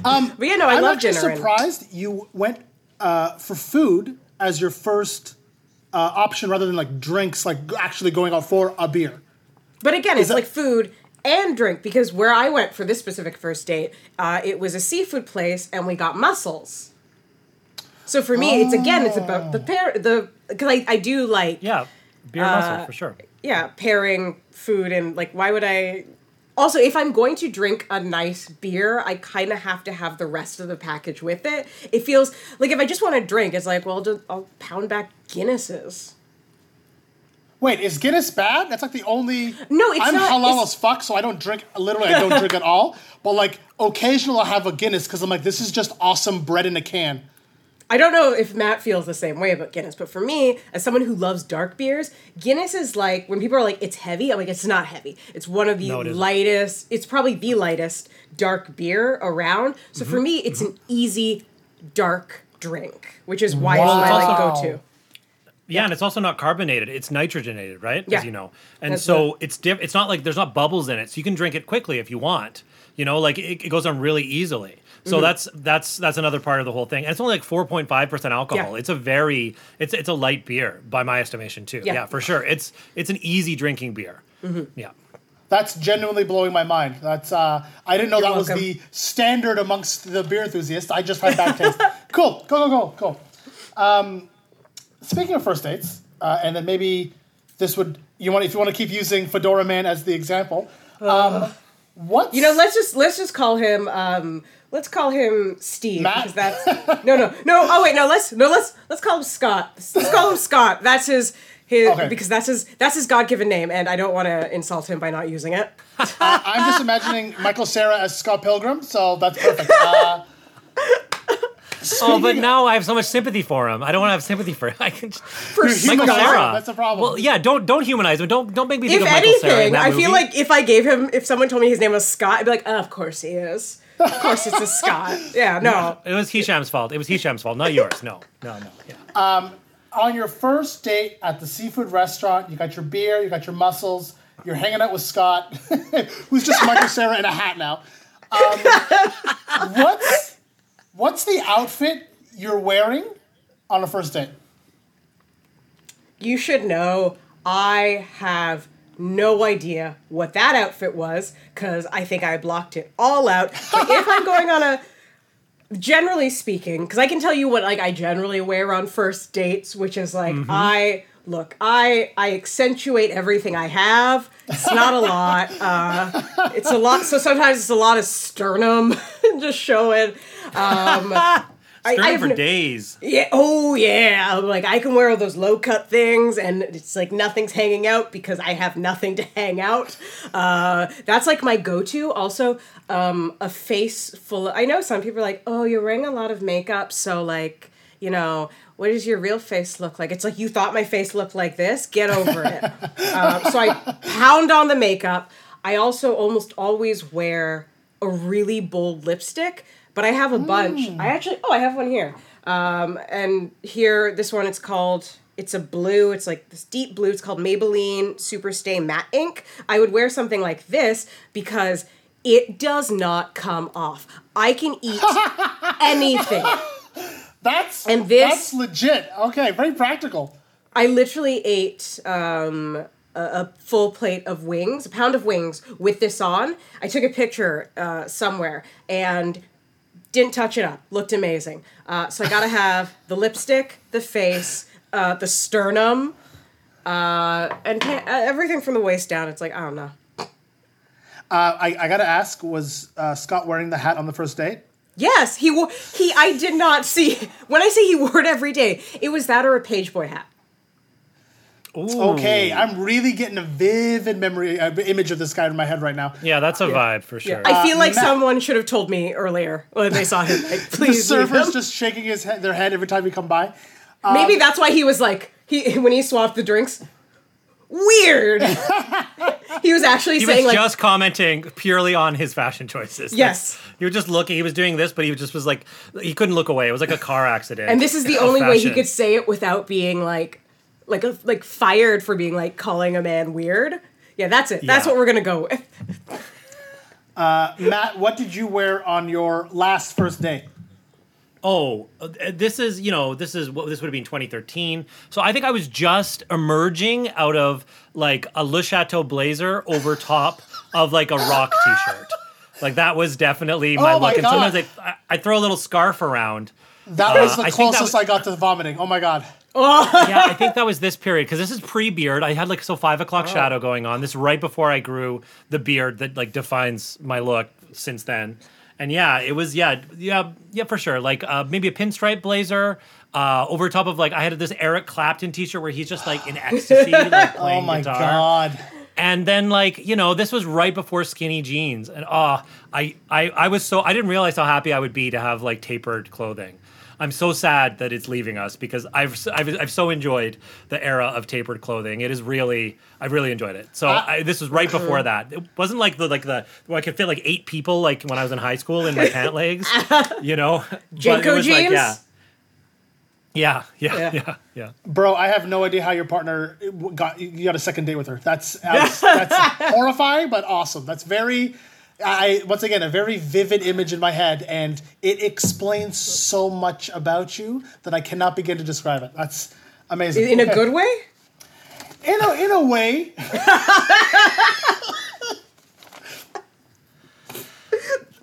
Speaker 3: But yeah, no, I
Speaker 2: I'm
Speaker 3: love
Speaker 2: actually
Speaker 3: dinner. and-
Speaker 2: surprised you went uh, for food as your first uh, option rather than like drinks, like actually going out for a beer.
Speaker 3: But again, it's
Speaker 2: that-
Speaker 3: like food and drink because where I went for this specific first date, uh, it was a seafood place and we got mussels. So for me, it's again, it's about the pair, the because I, I do like
Speaker 1: Yeah, beer mussel for sure.
Speaker 3: yeah pairing food and like why would I? Also, if I'm going to drink a nice beer, I kind of have to have the rest of the package with it. It feels like if I just want to drink, it's like well, just, I'll pound back Guinnesses.
Speaker 2: Wait, is Guinness bad? That's like the only.
Speaker 3: No, it's
Speaker 2: I'm
Speaker 3: not-
Speaker 2: halal as fuck, so I don't drink. Literally, I don't drink at all. But like, occasionally I'll have a Guinness because I'm like, this is just awesome bread in a can.
Speaker 3: I don't know if Matt feels the same way about Guinness, but for me, as someone who loves dark beers, Guinness is like when people are like, "It's heavy." I'm like, "It's not heavy. It's one of the
Speaker 1: No, it isn't.
Speaker 3: lightest. It's probably the lightest dark beer around." So for
Speaker 1: Mm-hmm.
Speaker 3: me, it's an easy dark drink, which is why
Speaker 2: Wow.
Speaker 3: it's my like go-to.
Speaker 1: Yeah, and it's also not carbonated; it's nitrogenated, right?
Speaker 3: Yeah.
Speaker 1: As you know, and
Speaker 3: That's
Speaker 1: so it's diff- It's not like there's not bubbles in it, so you can drink it quickly if you want. You know, like it, it goes on really easily. So
Speaker 3: Mm-hmm.
Speaker 1: that's that's that's another part of the whole thing. And it's only like four point five percent alcohol.
Speaker 3: Yeah.
Speaker 1: It's a very it's it's a light beer by my estimation too.
Speaker 3: Yeah.
Speaker 1: Yeah, for sure. It's it's an easy drinking beer.
Speaker 3: Mm-hmm.
Speaker 1: Yeah.
Speaker 2: That's genuinely blowing my mind. That's uh, I didn't know
Speaker 3: You're
Speaker 2: that was the standard amongst the beer enthusiasts. I just had bad taste. cool, go go go, cool. Um, speaking of first dates, uh, and then maybe this would you want if you want to keep using Fedora Man as the example. Um, what
Speaker 3: You know, let's just let's just call him. um Let's call him Steve
Speaker 2: Matt?
Speaker 3: because that's no, no, no. Oh wait, no. Let's no. Let's let's call him Scott. Let's call him Scott. That's his his
Speaker 2: Okay.
Speaker 3: because that's his that's his God given name, and I don't want to insult him by not using it.
Speaker 2: I'm just imagining Michael Cera as Scott Pilgrim, so that's perfect. Uh,
Speaker 1: Oh, but now I have so much sympathy for him. I don't want to have sympathy for him. I can.
Speaker 3: just, For
Speaker 2: You're
Speaker 1: Michael
Speaker 2: humanizing
Speaker 1: Cera.
Speaker 2: That's the problem.
Speaker 1: Well, yeah. Don't don't humanize him. Don't don't make me think
Speaker 3: if
Speaker 1: of Michael Cera in
Speaker 3: anything, I
Speaker 1: movie.
Speaker 3: feel like if I gave him, if someone told me his name was Scott, I'd be like, oh, of course he is. Of course it's a Scott. Yeah, no.
Speaker 1: it was Hisham's fault. It was Hisham's fault, not yours. No, no, no. Yeah.
Speaker 2: on your first date at the seafood restaurant, you got your beer, you got your mussels, you're hanging out with Scott, who's just Michael Cera in a hat now. Um, what's what's the outfit you're wearing on a first date?
Speaker 3: You should know I have no idea what that outfit was because I think I blocked it all out. But if I'm going on a generally speaking, because I can tell you what like I generally wear on first dates, which is like mm-hmm. I look, I I accentuate everything I have. It's not a lot. Uh, it's a lot. So sometimes it's a lot of sternum, just showing. Um, I,
Speaker 1: Sternum
Speaker 3: I
Speaker 1: for
Speaker 3: no-
Speaker 1: days.
Speaker 3: yeah. Oh, yeah. Like I can wear all those low cut things, and it's like nothing's hanging out because I have nothing to hang out. Uh, that's like my go to. Also, um, a face full. Of, I know some people are like, "Oh, you're wearing a lot of makeup, so like, you know." What does your real face look like? It's like you thought my face looked like this. Get over it. uh, so I pound on the makeup. I also almost always wear a really bold lipstick, but I have a bunch. I actually, oh, I have one here. Um, and here, this one, it's called, it's a blue, it's like this deep blue, it's called Maybelline Superstay Matte Ink. I would wear something like this because it does not come off. I can eat anything.
Speaker 2: That's
Speaker 3: And this-
Speaker 2: that's legit. Okay, very practical.
Speaker 3: I literally ate um, a, a full plate of wings, a pound of wings with this on. I took a picture uh, somewhere and didn't touch it up. Looked amazing. Uh, so I gotta have the lipstick, the face, uh, the sternum, uh, and pa- uh, everything from the waist down. It's like I don't know.
Speaker 2: Uh, I, I gotta ask, was uh, Scott wearing the hat on the first date?
Speaker 3: Yes, he wore. He. I did not see. When I say he wore it every day, it was that or a page boy hat.
Speaker 2: Okay, I'm really getting a vivid memory uh, image of this guy in my head right now.
Speaker 1: Yeah, that's a vibe for sure.
Speaker 3: I feel like
Speaker 2: Matt-
Speaker 3: someone should have told me earlier when they saw him. Like, please, leave
Speaker 2: surfer's just shaking his head, their head every time we come by.
Speaker 3: Maybe that's why he was like he when he swapped the drinks. Weird. he was actually
Speaker 1: He
Speaker 3: saying
Speaker 1: was
Speaker 3: like
Speaker 1: just commenting purely on his fashion choices.
Speaker 3: Yes.
Speaker 1: Like, he was just looking. He was doing this, but he just was like, he couldn't look away. It was like a car accident.
Speaker 3: and this is the
Speaker 1: of
Speaker 3: only way he could say it without being like like a, like fired for being like calling a man weird. Yeah, that's it. That's
Speaker 1: Yeah.
Speaker 3: what we're gonna go with.
Speaker 2: Uh, Matt, what did you wear on your last first date?
Speaker 1: Oh, uh, this is you know this is what this would have been 2013. So I think I was just emerging out of like a Le Chateau blazer over top of like a rock T-shirt. Like that was definitely my
Speaker 2: Oh my
Speaker 1: look. And
Speaker 2: God.
Speaker 1: sometimes I, I throw a little scarf around.
Speaker 2: That was the
Speaker 1: Uh, I
Speaker 2: closest
Speaker 1: was-
Speaker 2: I got to vomiting. Oh my god.
Speaker 1: yeah, I think that was this period because this is pre-beard. I had like so five o'clock shadow going on. This right before I grew the beard that like defines my look since then. And yeah, it was yeah yeah yeah for sure. Like uh, maybe a pinstripe blazer. Uh, over top of like I had this Eric Clapton T-shirt where he's just like in ecstasy, like
Speaker 2: Oh
Speaker 1: playing
Speaker 2: my
Speaker 1: guitar.
Speaker 2: god.
Speaker 1: And then like you know this was right before skinny jeans, and oh I I I was so I didn't realize how happy I would be to have like tapered clothing. I'm so sad that it's leaving us because I've I've, I've so enjoyed the era of tapered clothing. It is really I've really enjoyed it. So
Speaker 2: Uh,
Speaker 1: I, this was right before mm. that. It wasn't like the like the where I could fit like eight people like when I was in high school in my pant legs, uh-huh. you know. But it
Speaker 3: JNCO
Speaker 1: was like,
Speaker 3: jeans?
Speaker 1: yeah. Yeah, yeah,
Speaker 3: Yeah.
Speaker 1: yeah, yeah.
Speaker 2: Bro, I have no idea how your partner uh, got you got a second date with her. That's that's, that's horrifying, but awesome. That's very I once again a very vivid image in my head, and it explains so much about you that I cannot begin to describe it. That's amazing.
Speaker 3: In a
Speaker 2: Okay.
Speaker 3: good way?
Speaker 2: in a in a way.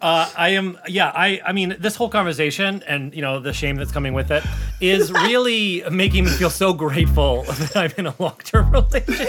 Speaker 1: Uh, I am yeah, I I mean this whole conversation and you know the shame that's coming with it is really making me feel so grateful that I'm in a long-term relationship.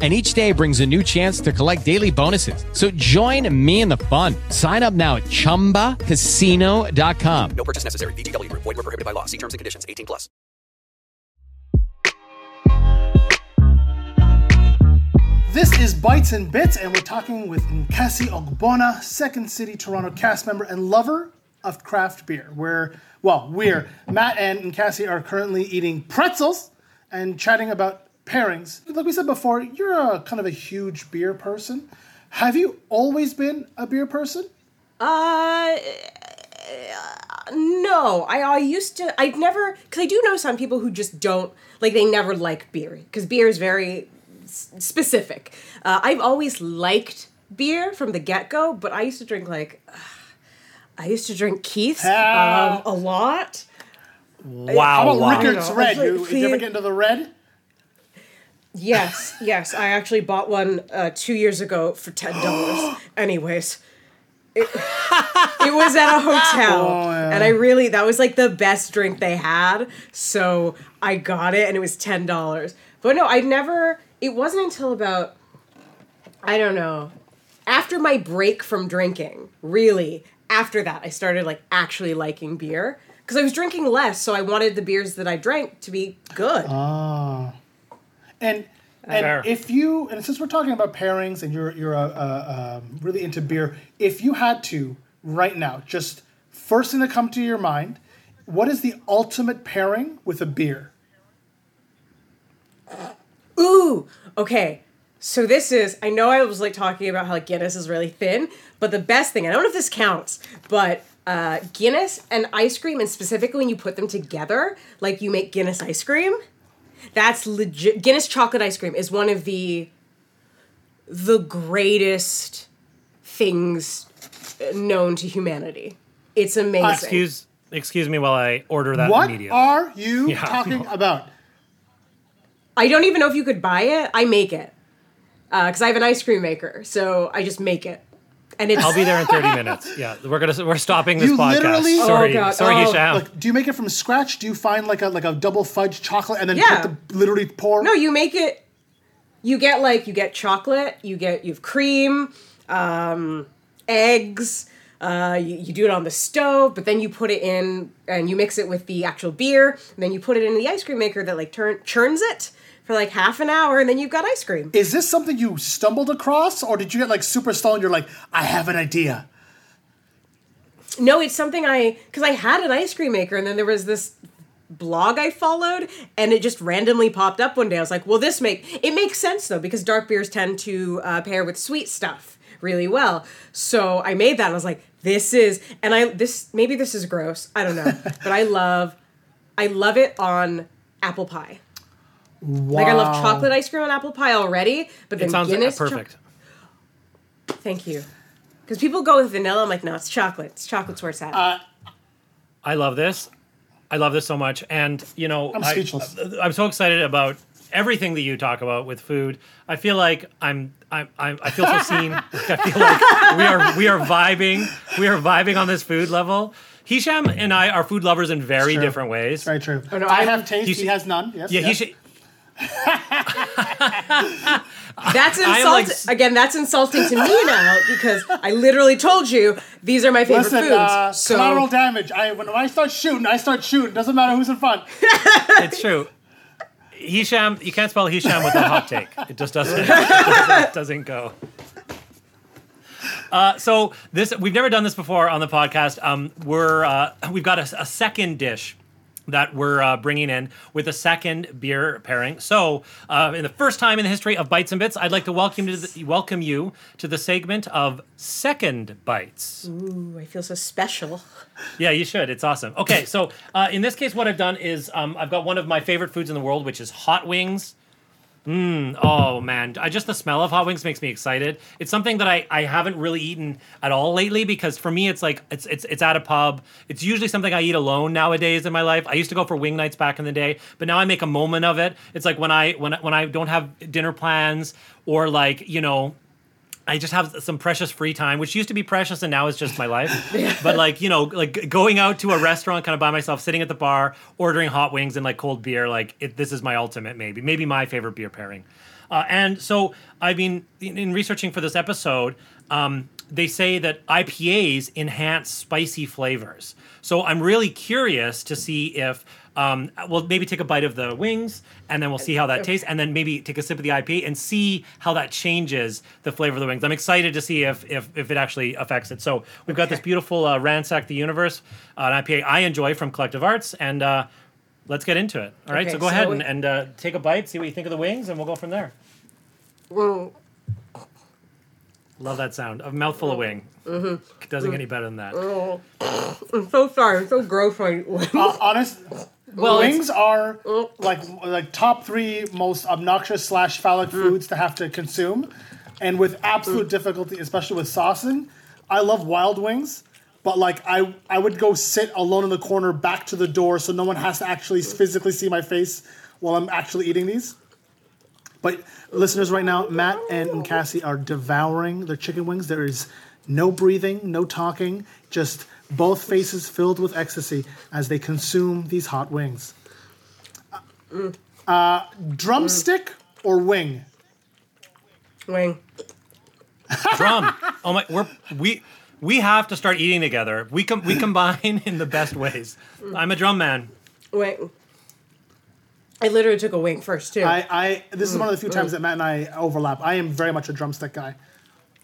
Speaker 5: And each day brings a new chance to collect daily bonuses. So join me in the fun. Sign up now at chumbacasino.com.
Speaker 6: No purchase necessary. VGW Group. Void were prohibited by law. See terms and conditions. 18 plus.
Speaker 2: This is Bites and Bits, and we're talking with Nkasi Ogbonnah, Second City Toronto cast member and lover of craft beer. Where, well, we're Matt and Nkasi are currently eating pretzels and chatting about pairings. Like we said before, you're a kind of a huge beer person. Have you always been a beer person?
Speaker 3: Uh, no. I, I used to. I've never because I do know some people who just don't like. They never like beer because beer is very s- specific. Uh, I've always liked beer from the get go, but I used to drink like. I used to drink Keith's um, a lot.
Speaker 1: Wow,
Speaker 2: How about
Speaker 1: wow.
Speaker 2: Rickard's. Red?
Speaker 3: Like,
Speaker 2: You, did you ever get into the red?
Speaker 3: Yes, yes. I actually bought one uh, two years ago for ten dollars. Anyways, it, it was at a hotel, and I really that was like the best drink they had. So I got it, and it was ten dollars. But no, I never. It wasn't until about I don't know after my break from drinking. Really, after that, I started like actually liking beer because I was drinking less, so I wanted the beers that I drank to be good.
Speaker 2: And
Speaker 1: Fair.
Speaker 2: and if you and since we're talking about pairings and you're you're uh, uh, um, really into beer, if you had to right now, just first thing to come to your mind, what is the ultimate pairing with a beer?
Speaker 3: Ooh, okay. So this is I know I was like talking about how like Guinness is really thin, but the best thing I don't know if this counts, but uh, Guinness and ice cream, and specifically when you put them together, like you make Guinness ice cream, that's legit. Guinness chocolate ice cream is one of the the greatest things known to humanity. It's amazing.
Speaker 1: Uh, excuse excuse me while I order that
Speaker 2: what
Speaker 1: immediately.
Speaker 2: are you
Speaker 1: Yeah.
Speaker 2: talking about?
Speaker 3: I don't even know if you could buy it. I make it uh, because I have an ice cream maker, so I just make it, and it's.
Speaker 1: I'll be there in 30 minutes. Yeah, we're gonna we're stopping this
Speaker 2: You
Speaker 1: podcast.
Speaker 2: literally-
Speaker 1: Sorry,
Speaker 3: Oh,
Speaker 1: sorry,
Speaker 3: Oh.
Speaker 1: Hisham.
Speaker 2: Like, do you make it from scratch? Do you find like a like a double fudge chocolate and then
Speaker 3: Yeah.
Speaker 2: put the literally pour?
Speaker 3: No, you make it. You get like you get chocolate. You get you have cream, um, eggs. Uh, you, you do it on the stove, but then you put it in and you mix it with the actual beer. And then you put it in the ice cream maker that like turn churns it for like half an hour, and then you've got ice cream.
Speaker 2: Is this something you stumbled across, or did you get like super stoned? You're like, I have an idea.
Speaker 3: No, it's something I because I had an ice cream maker, and then there was this blog I followed, and it just randomly popped up one day. I was like, "Well, this make it makes sense though because dark beers tend to uh, pair with sweet stuff really well." So I made that. and I was like, "This is," and I this maybe this is gross. I don't know, but I love, I love it on apple pie.
Speaker 2: Wow.
Speaker 3: Like I love chocolate ice cream and apple pie already, but then
Speaker 1: it sounds uh,
Speaker 3: Guinness cho-
Speaker 1: perfect.
Speaker 3: Thank you. Because people go with vanilla, I'm like, no, it's chocolate. It's chocolate's where it's at.
Speaker 2: Uh,
Speaker 1: I love this. I love this so much, and you know,
Speaker 2: I'm
Speaker 1: I-
Speaker 2: speechless.
Speaker 1: I'm so excited about everything that you talk about with food. I feel like I'm, I'm, I'm I feel so seen. I feel like we are, we are vibing. We are vibing on this food level. Hisham and I are food lovers in very different ways.
Speaker 2: Very true.
Speaker 3: no,
Speaker 2: I have taste. He has none. Yes.
Speaker 1: Yeah,
Speaker 2: yes.
Speaker 1: he should.
Speaker 3: That's insulting.
Speaker 1: like,
Speaker 3: again. That's insulting to me now because I literally told you these are my favorite
Speaker 2: Listen,
Speaker 3: foods.
Speaker 2: uh,
Speaker 3: so
Speaker 2: collateral damage. I when I start shooting, I start shooting. Doesn't matter who's in front.
Speaker 1: It's true. Hisham, you can't spell Hisham with a hot take. It just doesn't. It doesn't, doesn't go. Uh, so this we've never done this before on the podcast. Um, we're uh, we've got a, a second dish that we're uh, bringing in with a second beer pairing. So, uh, in the first time in the history of Bites and Bits, I'd like to welcome you to the, welcome you to the segment of Second Bites.
Speaker 3: Ooh, I feel so special.
Speaker 1: Yeah, you should. It's awesome. Okay, so uh, in this case, what I've done is um, I've got one of my favorite foods in the world, which is hot wings. Mmm. Oh man, I just the smell of hot wings makes me excited. It's something that I, I haven't really eaten at all lately because for me it's like it's it's it's at a pub. It's usually something I eat alone nowadays in my life. I used to go for wing nights back in the day, but now I make a moment of it. It's like when I when when I don't have dinner plans or like you know I just have some precious free time, which used to be precious and now it's just my life. But like, you know, like going out to a restaurant kind of by myself, sitting at the bar, ordering hot wings and like cold beer, like it, this is my ultimate maybe, maybe my favorite beer pairing. Uh, and so I've been in, in researching for this episode, um, they say that IPAs enhance spicy flavors. So I'm really curious to see if um, we'll maybe take a bite of the wings and then we'll see how that tastes and then maybe take a sip of the IPA and see how that changes the flavor of the wings. I'm excited to see if if, if it actually affects it. So we've got this beautiful uh, Ransack the Universe, uh, an IPA I enjoy from Collective Arts and uh, let's get into it. All right,
Speaker 3: Okay,
Speaker 1: so go ahead
Speaker 3: so-
Speaker 1: and, and uh, take a bite, see what you think of the wings and we'll go from there.
Speaker 3: Mm,
Speaker 1: Love that sound. A mouthful of wing.
Speaker 3: Mm-hmm.
Speaker 1: Doesn't get any better than that.
Speaker 3: I'm so sorry. I'm so gross. My
Speaker 2: Uh, honest.
Speaker 1: Well,
Speaker 2: wings are like like top three most obnoxious slash phallic foods to have to consume, and with absolute difficulty, especially with saucing. I love wild wings, but like I I would go sit alone in the corner, back to the door, so no one has to actually physically see my face while I'm actually eating these. But listeners, right now, Matt and Nkasi are devouring their chicken wings. There is no breathing, no talking, just both faces filled with ecstasy as they consume these hot wings. Uh, drumstick or wing?
Speaker 3: wing.
Speaker 1: Drum. Oh my, we're we we have to start eating together. We com- we combine in the best ways. I'm a drum man.
Speaker 3: Wing. I literally took a wing first too.
Speaker 2: I, I this is one of the few times that Matt and I overlap. I am very much a drumstick guy.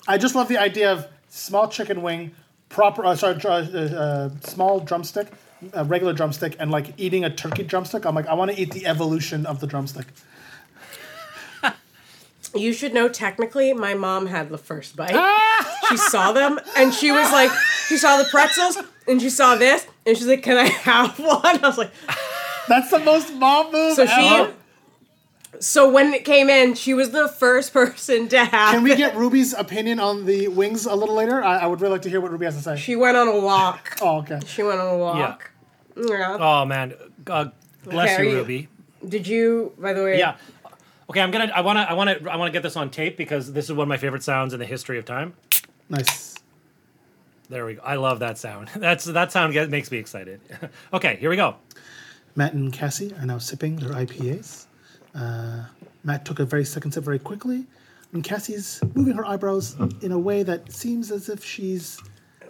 Speaker 2: I just love the idea of small chicken wing, proper uh, sorry, uh, uh, small drumstick, a regular drumstick, and like eating a turkey drumstick. I'm like, I want to eat the evolution of the drumstick.
Speaker 3: You should know technically my mom had the first bite. she saw them and she was like, she saw the pretzels and she saw this and she's like, Can I have one? I was like,
Speaker 2: That's the most mom move
Speaker 3: So she
Speaker 2: ever.
Speaker 3: So when it came in, she was the first person to have
Speaker 2: Can we get Ruby's opinion on the wings a little later? I, I would really like to hear what Ruby has to say.
Speaker 3: She went on a walk.
Speaker 2: Oh, okay.
Speaker 3: She went on a walk. Yeah.
Speaker 1: Oh man, uh, bless
Speaker 3: Okay, are
Speaker 1: you,
Speaker 3: you-
Speaker 1: Ruby.
Speaker 3: Did you, by the way?
Speaker 1: Yeah. Okay, I'm gonna. I wanna. I wanna. I wanna get this on tape because this is one of my favorite sounds in the history of time.
Speaker 2: Nice.
Speaker 1: There we go. I love that sound. That's that sound get, makes me excited. okay, here we go.
Speaker 2: Matt and Nkasi are now sipping their IPAs. Uh, Matt took a very second sip very quickly, and Nkasi's moving her eyebrows in a way that seems as if she's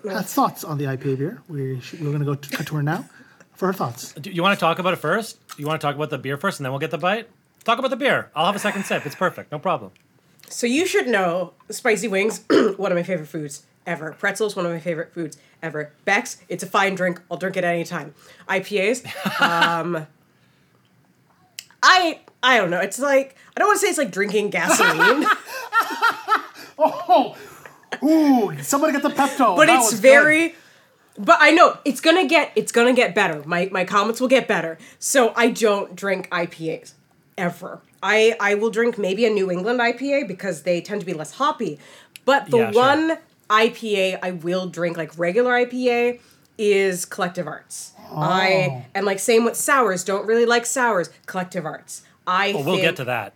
Speaker 2: had thoughts on the IPA beer. We're, we're going to go to, cut to her now for her thoughts.
Speaker 1: Do you want to talk about it first? You want to talk about the beer first, and then we'll get the bite. Talk about the beer. I'll have a second sip. It's perfect. No problem.
Speaker 3: So you should know spicy wings, one of my favorite foods ever. Pretzels, one of my favorite foods ever. Beck's, it's a fine drink. I'll drink it anytime. IPAs, um, I I don't know. It's like I don't want to say it's like drinking gasoline,
Speaker 2: Oh, ooh! Somebody get the Pepto.
Speaker 3: but
Speaker 2: That
Speaker 3: it's very. But I know it's gonna get it's gonna get better. My my comments will get better. So I don't drink IPAs ever. I I will drink maybe a New England IPA because they tend to be less hoppy. But the
Speaker 1: Yeah, sure.
Speaker 3: One IPA I will drink like regular IPA is Collective Arts.
Speaker 2: Oh.
Speaker 3: I and like same with sours. Don't really like sours. Collective Arts. I
Speaker 1: Well, we'll
Speaker 3: think,
Speaker 1: get to that.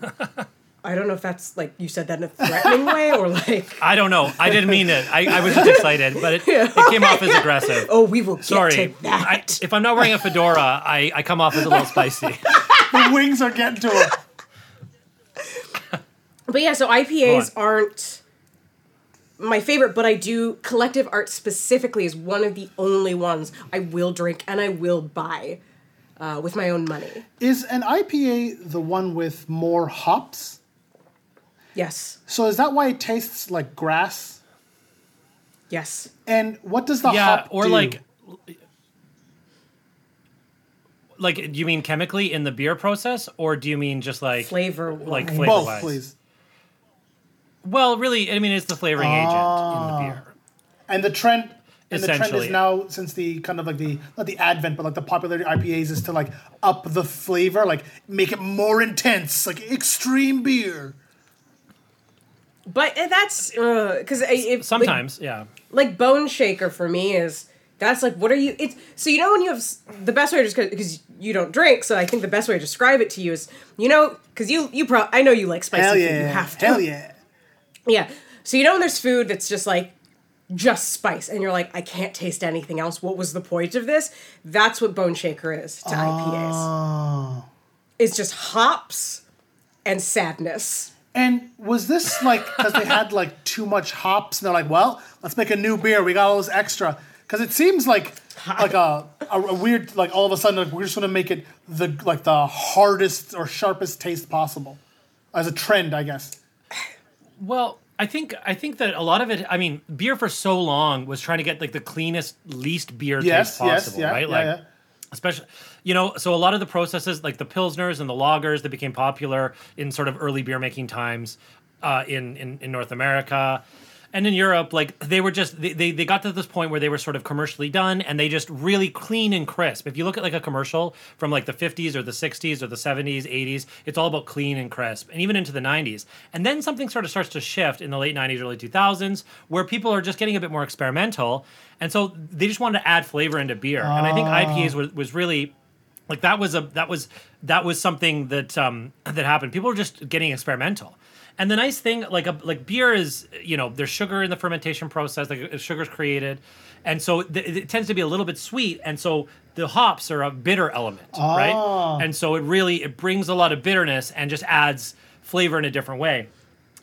Speaker 3: I don't know if that's like you said that in a threatening way or like
Speaker 1: I don't know. I didn't mean it. I, I was just excited, but it, it came off as aggressive.
Speaker 3: oh we will get
Speaker 1: Sorry.
Speaker 3: to that.
Speaker 1: I, if I'm not wearing a fedora, I, I come off as a little spicy.
Speaker 2: The wings are getting to her.
Speaker 3: But yeah, so IPAs aren't my favorite, but I do collective art specifically is one of the only ones I will drink and I will buy uh, with my own money.
Speaker 2: Is an IPA the one with more hops?
Speaker 3: Yes,
Speaker 2: So is that why it tastes like grass?
Speaker 3: yes.
Speaker 2: And what does the
Speaker 1: yeah,
Speaker 2: hop
Speaker 1: or
Speaker 2: do?
Speaker 1: like, like, do you mean chemically in the beer process, or do you mean just like
Speaker 3: Flavor
Speaker 1: like flavor
Speaker 2: both,
Speaker 1: wise?
Speaker 2: please.
Speaker 1: Well, really, I mean, it's the flavoring agent in the beer.
Speaker 2: And the trend and the trend
Speaker 1: Essentially.
Speaker 2: is now since the kind of like the not the advent, but like the popularity of IPAs is to like up the flavor, like make it more intense, like extreme beer.
Speaker 3: But uh, that's because if
Speaker 1: Sometimes, yeah.
Speaker 3: like, like Boneshaker for me is that's like what are you? It's so you know when you have the best way to describe because you don't drink, so I think the best way to describe it to you is you know because you you pro I know you like spicy
Speaker 2: Hell
Speaker 3: food,
Speaker 2: yeah!
Speaker 3: you have to.
Speaker 2: Hell yeah!
Speaker 3: Yeah. So you know when there's food that's just like just spice and you're like I can't taste anything else. What was the point of this? That's what Boneshaker is to IPAs.
Speaker 2: Oh.
Speaker 3: It's just hops and sadness.
Speaker 2: And was this like because they had like too much hops and they're like, well, let's make a new beer. We got all this extra because it seems like like a, a, a weird like all of a sudden like, we're just gonna make it the like the hardest or sharpest taste possible as a trend, I guess.
Speaker 1: Well, I think I think that a lot of it. I mean, beer for so long was trying to get like the cleanest, least beer
Speaker 2: Yes,
Speaker 1: taste
Speaker 2: yes,
Speaker 1: possible,
Speaker 2: yeah,
Speaker 1: right?
Speaker 2: yeah,
Speaker 1: like,
Speaker 2: yeah.
Speaker 1: especially you know, so a lot of the processes, like the pilsners and the lagers, that became popular in sort of early beer making times uh, in, in in North America. And in Europe, like they were just they, they, they got to this point where they were sort of commercially done and they just really clean and crisp. If you look at like a commercial from like the 50s or the 60s or the 70s, 80s, it's all about clean and crisp. And even into the 90s. And then something sort of starts to shift in the late 90s, early 2000s, where people are just getting a bit more experimental. And so they just wanted to add flavor into beer. And I think IPAs was, was really like that was a that was that was something that um that happened people were just getting experimental and the nice thing like a like beer is you know there's sugar in the fermentation process like sugar's created and so th- it tends to be a little bit sweet and so the hops are a bitter element right ah. and so it really it brings a lot of bitterness and just adds flavor in a different way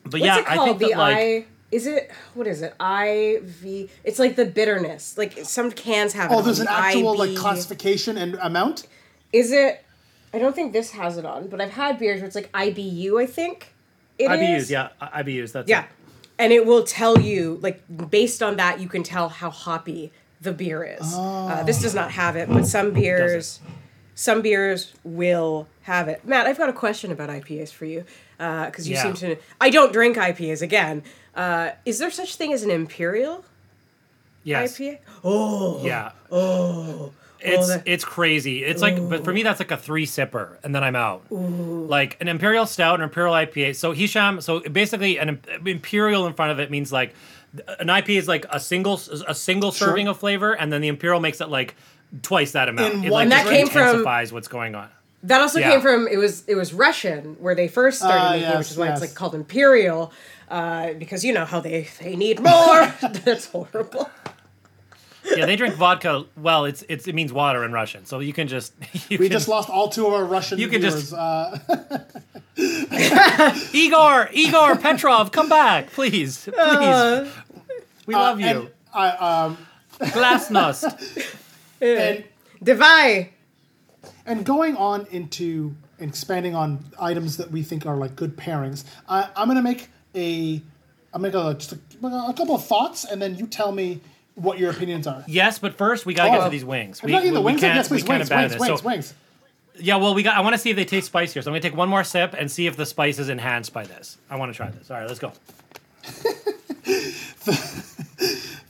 Speaker 1: but
Speaker 3: What's
Speaker 1: yeah
Speaker 3: it called?
Speaker 1: i think
Speaker 3: the
Speaker 1: that like
Speaker 3: I is it what is it? I V it's like the bitterness. Like some cans have it.
Speaker 2: Oh,
Speaker 3: on
Speaker 2: there's an
Speaker 3: the
Speaker 2: actual like classification and amount.
Speaker 3: Is it I don't think this has it on, but I've had beers where it's like IBU, I think. It
Speaker 1: ibus
Speaker 3: is.
Speaker 1: yeah ibus that's
Speaker 3: Yeah.
Speaker 1: it.
Speaker 3: And it will tell you, like, based on that, you can tell how hoppy the beer is. Uh, this does not have it, but some beers, some beers will have it. Matt, I've got a question about IPAs for you. because you
Speaker 1: Yeah.
Speaker 3: seem to. I don't drink IPAs again. Uh, is there such thing as an imperial
Speaker 1: Yes.
Speaker 3: IPA? Oh,
Speaker 1: Yeah.
Speaker 3: oh.
Speaker 1: It's
Speaker 3: that-
Speaker 1: it's crazy. It's like, but for me, that's like a three sipper, and then I'm out. Like an imperial stout, an imperial IPA. So Hisham, so basically, an imperial in front of it means like an IPA is like a single a single
Speaker 2: Sure.
Speaker 1: serving of flavor, and then the imperial makes it like twice that amount.
Speaker 2: In
Speaker 1: it
Speaker 2: one
Speaker 1: like
Speaker 3: And that came from-
Speaker 1: intensifies what's going on.
Speaker 3: That also
Speaker 1: Yeah.
Speaker 3: came from it was it was Russian where they first started
Speaker 2: Ah,
Speaker 3: making,
Speaker 2: yes,
Speaker 3: which is why
Speaker 2: yes.
Speaker 3: it's like called imperial, uh, because you know how they they need more. That's horrible.
Speaker 1: Yeah, they drink vodka. Well, it's it's it means water in Russian, so you can just you
Speaker 2: We
Speaker 1: can,
Speaker 2: just lost all two of our Russian
Speaker 1: You can
Speaker 2: viewers.
Speaker 1: just-
Speaker 2: uh,
Speaker 1: Igor Igor Petrov, come back, please, please. we love you.
Speaker 2: and I, um,
Speaker 1: Glasnost.
Speaker 2: and
Speaker 3: Divai.
Speaker 2: and going on into expanding on items that we think are like good pairings, I, I'm gonna make a, I'm gonna go just a, a couple of thoughts, and then you tell me what your opinions are.
Speaker 1: Yes, but first we gotta get
Speaker 2: Oh.
Speaker 1: to these wings.
Speaker 2: Are
Speaker 1: We, we,
Speaker 2: the
Speaker 1: we
Speaker 2: wings?
Speaker 1: can't,
Speaker 2: yes,
Speaker 1: we
Speaker 2: please.
Speaker 1: can't
Speaker 2: Wings, wings, wings,
Speaker 1: So-
Speaker 2: wings.
Speaker 1: Yeah, well, we got. I want to see if they taste spicier. So I'm gonna take one more sip and see if the spice is enhanced by this. I want to try this. All right, let's go.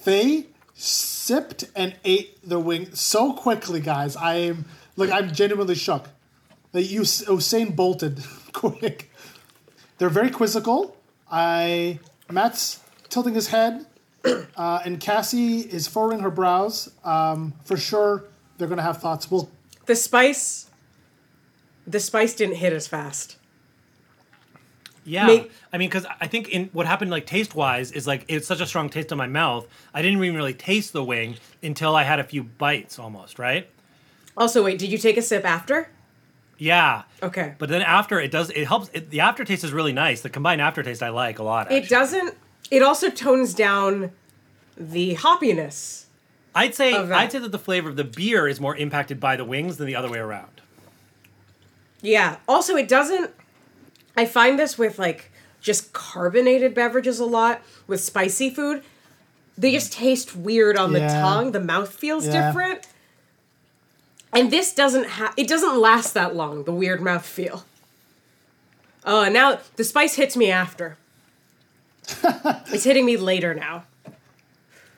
Speaker 2: They sipped and ate the wing so quickly, guys. I am like I'm genuinely shook. They you Usain bolted quick. They're very quizzical. I Matt's tilting his head, uh, and Nkasi is furrowing her brows. Um, for sure, they're gonna have thoughts. Well,
Speaker 3: The spice. The spice didn't hit as fast.
Speaker 1: Yeah,
Speaker 3: May-
Speaker 1: I mean, because I think in what happened, like taste wise, is like it's such a strong taste in my mouth. I didn't even really taste the wing until I had a few bites, almost. Right?
Speaker 3: Also, wait, did you take a sip after?
Speaker 1: Yeah.
Speaker 3: Okay.
Speaker 1: But then after it does, it helps. It, the aftertaste is really nice. The combined aftertaste I like a lot.
Speaker 3: It doesn't. It also tones down the hoppiness.
Speaker 1: I'd say
Speaker 3: of that.
Speaker 1: I'd say that the flavor of the beer is more impacted by the wings than the other way around.
Speaker 3: Yeah. Also, it doesn't. I find this with like just carbonated beverages a lot with spicy food. They just taste weird on the
Speaker 2: Yeah.
Speaker 3: tongue. The mouth feels
Speaker 2: Yeah.
Speaker 3: different. And this doesn't have. It doesn't last that long. The weird mouth feel. Oh, and now the spice hits me after. it's hitting me later now.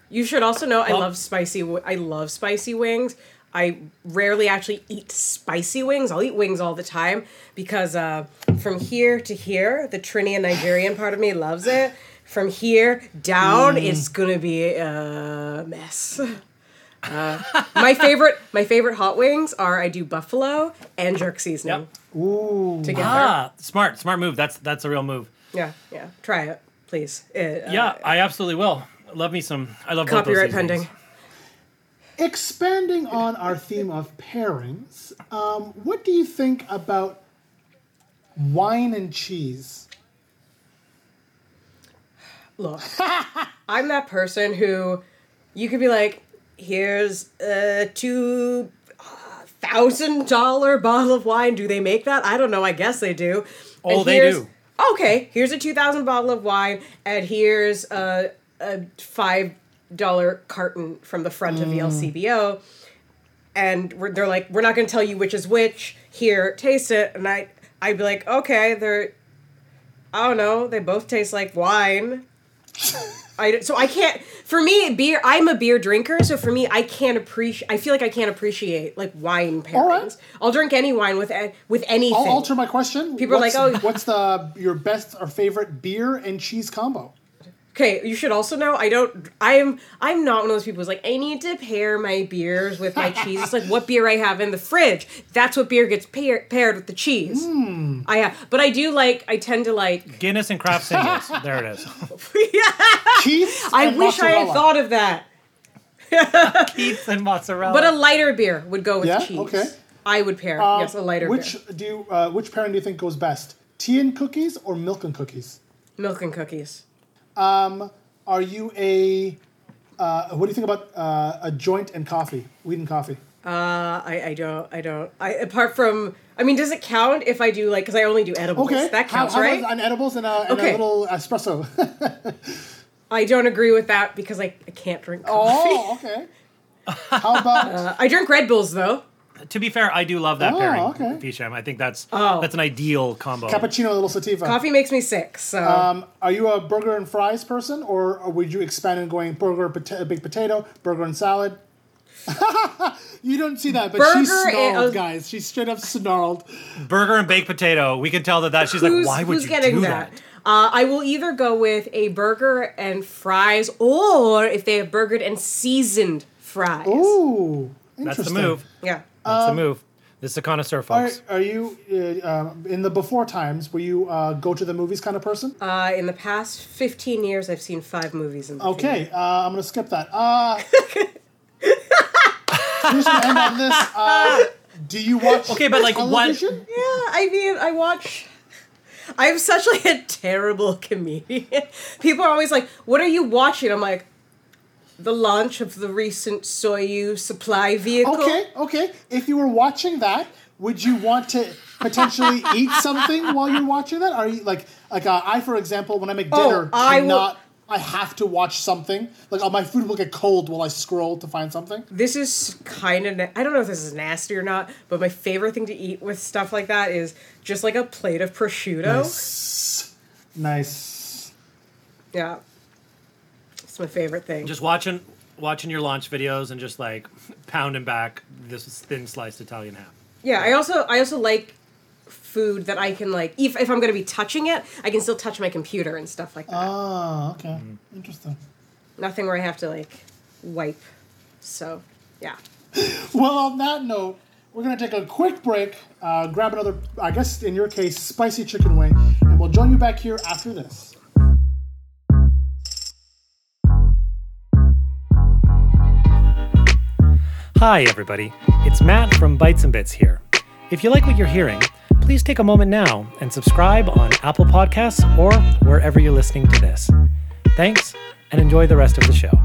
Speaker 3: You should also know I love spicy. I love spicy wings. I rarely actually eat spicy wings. I'll eat wings all the time because uh, from here to here, the Trini and Nigerian part of me loves it. From here down, it's gonna be a mess. Uh, my favorite, my favorite hot wings are I do buffalo and jerk seasoning
Speaker 2: ooh,
Speaker 3: together.
Speaker 1: Ah, smart, smart move. That's that's a real move.
Speaker 3: Yeah, yeah. Try it, please. Uh,
Speaker 1: Yeah, I absolutely will. Love me some. I love both those
Speaker 3: copyright
Speaker 1: seasonings.
Speaker 3: pending.
Speaker 2: expanding on our theme of pairings, um, what do you think about wine and cheese?
Speaker 3: Look, I'm that person who you could be like, here's a two thousand dollar bottle of wine. Do they make that? I don't know. I guess they do.
Speaker 1: Oh,
Speaker 3: And
Speaker 1: they do.
Speaker 3: Okay, here's a two thousand bottle of wine, and here's a a five dollar carton from the front of the mm. LCBO. And we're, they're like, we're not going to tell you which is which. Here, taste it. And I, I'd be like, okay, they're, I don't know, they both taste like wine. I, so I can't. For me, beer. I'm a beer drinker, so for me, I can't appreciate. I feel like I can't appreciate like wine pairings.
Speaker 2: Right.
Speaker 3: I'll drink any wine with a- with anything.
Speaker 2: I'll alter my question.
Speaker 3: People are like, "Oh."
Speaker 2: what's the your best or favorite beer and cheese combo?"
Speaker 3: Okay, you should also know I don't. I'm I'm not one of those people who's like I need to pair my beers with my cheese. It's like what beer I have in the fridge. That's what beer gets pair, paired with the cheese.
Speaker 2: Hmm.
Speaker 3: I have, but I do like. I tend to like.
Speaker 1: Guinness and craft singles. there it is.
Speaker 2: Keith.
Speaker 3: I
Speaker 2: and
Speaker 3: wish I had thought of that.
Speaker 1: Keith and mozzarella.
Speaker 3: But a lighter beer would go with
Speaker 2: Yeah?
Speaker 3: cheese.
Speaker 2: Okay.
Speaker 3: I would pair.
Speaker 2: Uh,
Speaker 3: yes, a lighter
Speaker 2: Which
Speaker 3: beer.
Speaker 2: do you, uh, which pairing do you think goes best? Tea and cookies or milk and cookies?
Speaker 3: Milk and cookies.
Speaker 2: Are you a uh, what do you think about uh, a joint and coffee, weed and coffee?
Speaker 3: Uh, I, I don't. I don't. I apart from. I mean, does it count if I do like? Because I only do edibles.
Speaker 2: Okay,
Speaker 3: That counts,
Speaker 2: how, how
Speaker 3: right?
Speaker 2: an edibles and a, and
Speaker 3: Okay.
Speaker 2: a little espresso?
Speaker 3: I don't agree with that because I, I can't drink coffee.
Speaker 2: oh, okay. How about
Speaker 3: Uh, I drink Red Bulls though.
Speaker 1: To be fair, I do love that
Speaker 2: Oh,
Speaker 1: pairing,
Speaker 2: okay.
Speaker 1: Hisham. I think that's
Speaker 3: Oh.
Speaker 1: that's an ideal combo.
Speaker 2: Cappuccino, a little sativa.
Speaker 3: Coffee makes me sick, so
Speaker 2: Um, are you a burger and fries person, or, or would you expand and going burger, pota- big potato, burger and salad? you don't see that, but she
Speaker 3: Burger and-
Speaker 2: snarled, guys. She straight up snarled.
Speaker 1: Burger and baked potato. We can tell that that she's like, why would
Speaker 3: who's
Speaker 1: you
Speaker 3: getting
Speaker 1: do
Speaker 3: that?
Speaker 1: that?
Speaker 3: Uh, I will either go with a burger and fries, or if they have burgered and seasoned fries.
Speaker 2: Ooh,
Speaker 1: That's the move.
Speaker 3: Yeah.
Speaker 1: That's the
Speaker 2: Um,
Speaker 1: move. This is a connoisseur,
Speaker 2: Are,
Speaker 1: folks.
Speaker 2: are you uh, uh, in the before times? Were you uh, go to the movies kind of person?
Speaker 3: Uh, in the past 15 years, I've seen five movies in the
Speaker 2: Okay, uh, I'm gonna skip that. Uh, just to end on this. Uh, do you watch?
Speaker 1: Okay, but, like, what-
Speaker 3: Yeah, I mean, I watch. I'm such like a terrible comedian. People are always like, "What are you watching?" I'm like, "The launch of the recent Soyuz supply vehicle."
Speaker 2: Okay, okay. If you were watching that, would you want to potentially eat something while you're watching that? Are you like like uh, I, for example, when I make
Speaker 3: Oh,
Speaker 2: dinner,
Speaker 3: I will-
Speaker 2: I have to watch something. Like uh, my food will get cold while I scroll to find something.
Speaker 3: This is kind of. Na- I don't know if this is nasty or not, but my favorite thing to eat with stuff like that is just like a plate of prosciutto.
Speaker 2: Nice. Nice.
Speaker 3: Yeah, it's my favorite thing.
Speaker 1: Just watching watching your launch videos and just like pounding back this thin sliced Italian ham.
Speaker 3: Yeah, I also I also like food that I can like if, if I'm gonna be touching it, I can still touch my computer and stuff like that.
Speaker 2: Oh, okay.
Speaker 1: Mm.
Speaker 2: Interesting.
Speaker 3: Nothing where I have to like wipe. So yeah.
Speaker 2: Well, on that note, we're gonna take a quick break, uh, grab another, I guess in your case, spicy chicken wing, and we'll join you back here after this.
Speaker 1: Hi, everybody. It's Matt from Bites and Bits here. If you like what you're hearing, please take a moment now and subscribe on Apple Podcasts or wherever you're listening to this. Thanks, and enjoy the rest of the show.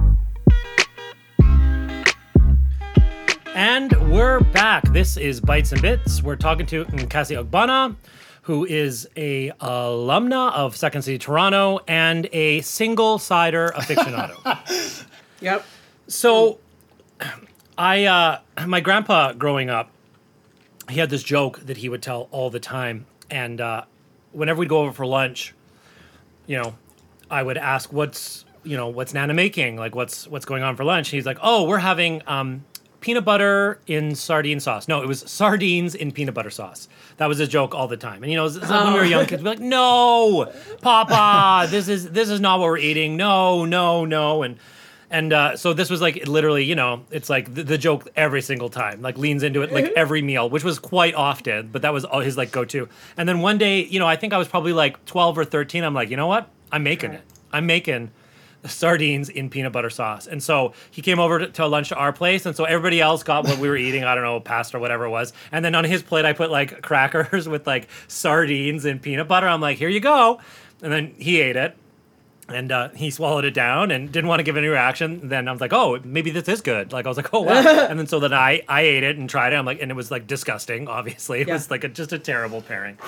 Speaker 1: And we're back. This is Bites and Bits. We're talking to Nkasi Ogbonnah, who is a alumna of Second City Toronto and a single cider aficionado.
Speaker 3: Yep.
Speaker 1: So, I uh, my grandpa growing up, he had this joke that he would tell all the time, and uh, whenever we'd go over for lunch, you know, I would ask, "What's you know what's Nana making? Like, what's what's going on for lunch?" And he's like, "Oh, we're having um, peanut butter in sardine sauce." No, it was sardines in peanut butter sauce. That was his joke all the time. And you know, like when we were young kids, we'd be like, "No, Papa, this is this is not what we're eating. No, no, no." And and uh, so this was like literally, you know, it's like the, the joke every single time, like leans into it like every meal, which was quite often, but that was all his like go to. And then one day, you know, I think I was probably like 12 or 13. I'm like, you know what? I'm making it. I'm making sardines in peanut butter sauce. And so he came over to, to lunch to our place. And so everybody else got what we were eating. I don't know, pasta or whatever it was. And then on his plate, I put like crackers with like sardines and peanut butter. I'm like, here you go. And then he ate it and uh, he swallowed it down and didn't want to give any reaction. Then I was like, oh, maybe this is good. Like I was like, oh wow. and then so then I I ate it and tried it. I'm like, and it was like disgusting. Obviously, it
Speaker 3: Yeah.
Speaker 1: was like a, just a terrible pairing.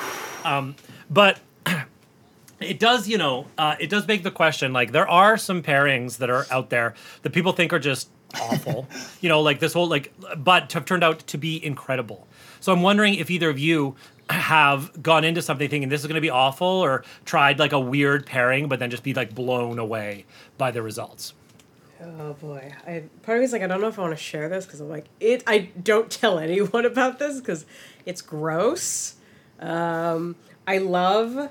Speaker 1: Um, but it does, you know, uh, it does beg the question. Like there are some pairings that are out there that people think are just awful. you know, like this whole like, but have turned out to be incredible. So I'm wondering if either of you have gone into something thinking this is going to be awful, or tried like a weird pairing, but then just be like blown away by the results.
Speaker 3: Oh boy. I part of me's like I don't know if I want to share this because I'm like it. I don't tell anyone about this because it's gross. Um, I love.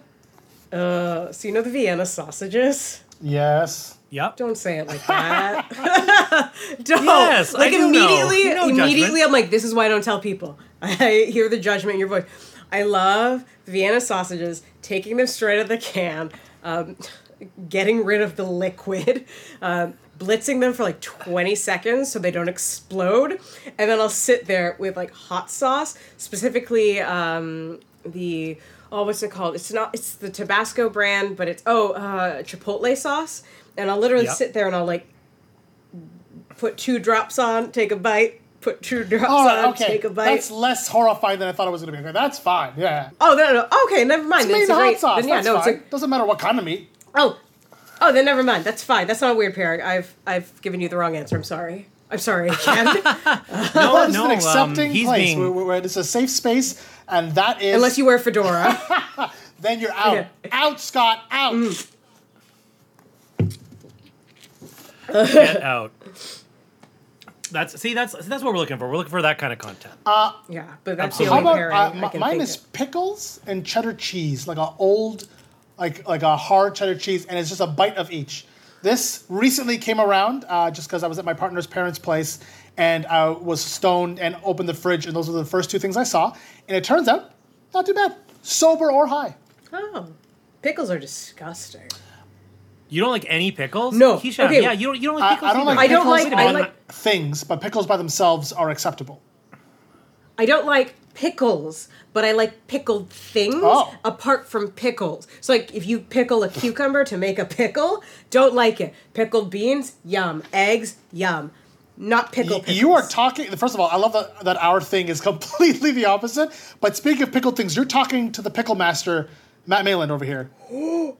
Speaker 3: Uh, so you know the Vienna sausages.
Speaker 2: Yes.
Speaker 1: Yep.
Speaker 3: Don't say it like that. don't.
Speaker 1: Yes, I
Speaker 3: like
Speaker 1: know.
Speaker 3: immediately,
Speaker 1: No
Speaker 3: immediately. I'm like, this is why I don't tell people. I hear the judgment in your voice. I love Vienna sausages, taking them straight out of the can, um, getting rid of the liquid, um, blitzing them for like 20 seconds so they don't explode, and then I'll sit there with like hot sauce, specifically um, the oh what's it called? It's not it's the Tabasco brand, but it's oh uh, Chipotle sauce, and I'll literally
Speaker 1: Yep.
Speaker 3: sit there and I'll like put two drops on, take a bite. Put two drops
Speaker 2: All right,
Speaker 3: on,
Speaker 2: okay.
Speaker 3: take a bite.
Speaker 2: That's less horrifying than I thought it was going to be. Okay, that's fine. Yeah.
Speaker 3: Oh no, no, okay, never mind.
Speaker 2: It's
Speaker 3: Then
Speaker 2: made
Speaker 3: it's a
Speaker 2: hot
Speaker 3: great,
Speaker 2: sauce.
Speaker 3: Then, yeah,
Speaker 2: that's
Speaker 3: no,
Speaker 2: fine.
Speaker 3: it's a
Speaker 2: Doesn't matter what kind of meat.
Speaker 3: oh, oh, then never mind. That's fine. That's not a weird pairing. I've I've given you the wrong answer. I'm sorry. I'm sorry, Jen.
Speaker 1: No,
Speaker 2: That is
Speaker 1: no,
Speaker 2: an
Speaker 1: um,
Speaker 2: accepting
Speaker 1: he's
Speaker 2: place
Speaker 1: being
Speaker 2: where, where- where it's a safe space, and that is
Speaker 3: Unless you wear fedora.
Speaker 2: then you're out.
Speaker 3: Okay.
Speaker 2: Out, Scott. Out.
Speaker 1: Get out. That's see, that's that's what we're looking for. We're looking for that kind of content.
Speaker 3: yeah, but that's the
Speaker 1: Absolutely.
Speaker 2: How about uh,
Speaker 3: I
Speaker 2: mi-
Speaker 3: can
Speaker 2: mine
Speaker 3: think
Speaker 2: is
Speaker 3: of.
Speaker 2: pickles and cheddar cheese, like a old, like like a hard cheddar cheese, and it's just a bite of each. This recently came around uh, just because I was at my partner's parents' place and I was stoned and opened the fridge, and those were the first two things I saw. And it turns out, not too bad, sober or high.
Speaker 3: Oh, pickles are disgusting.
Speaker 1: You don't like any pickles?
Speaker 3: No,
Speaker 1: Keisha,
Speaker 3: okay.
Speaker 1: yeah, you don't. You don't like pickles.
Speaker 2: I don't
Speaker 1: either.
Speaker 2: like
Speaker 3: I don't like- I like-
Speaker 2: things, but pickles by themselves are acceptable.
Speaker 3: I don't like pickles, but I like pickled things
Speaker 2: Oh.
Speaker 3: apart from pickles. So like if you pickle a cucumber to make a pickle, don't like it. Pickled beans, yum. Eggs, yum. Not pickle pickles.
Speaker 2: You are talking. First of all, I love that, that our thing is completely the opposite. But speaking of pickled things, you're talking to the pickle master, Matt Malin over here.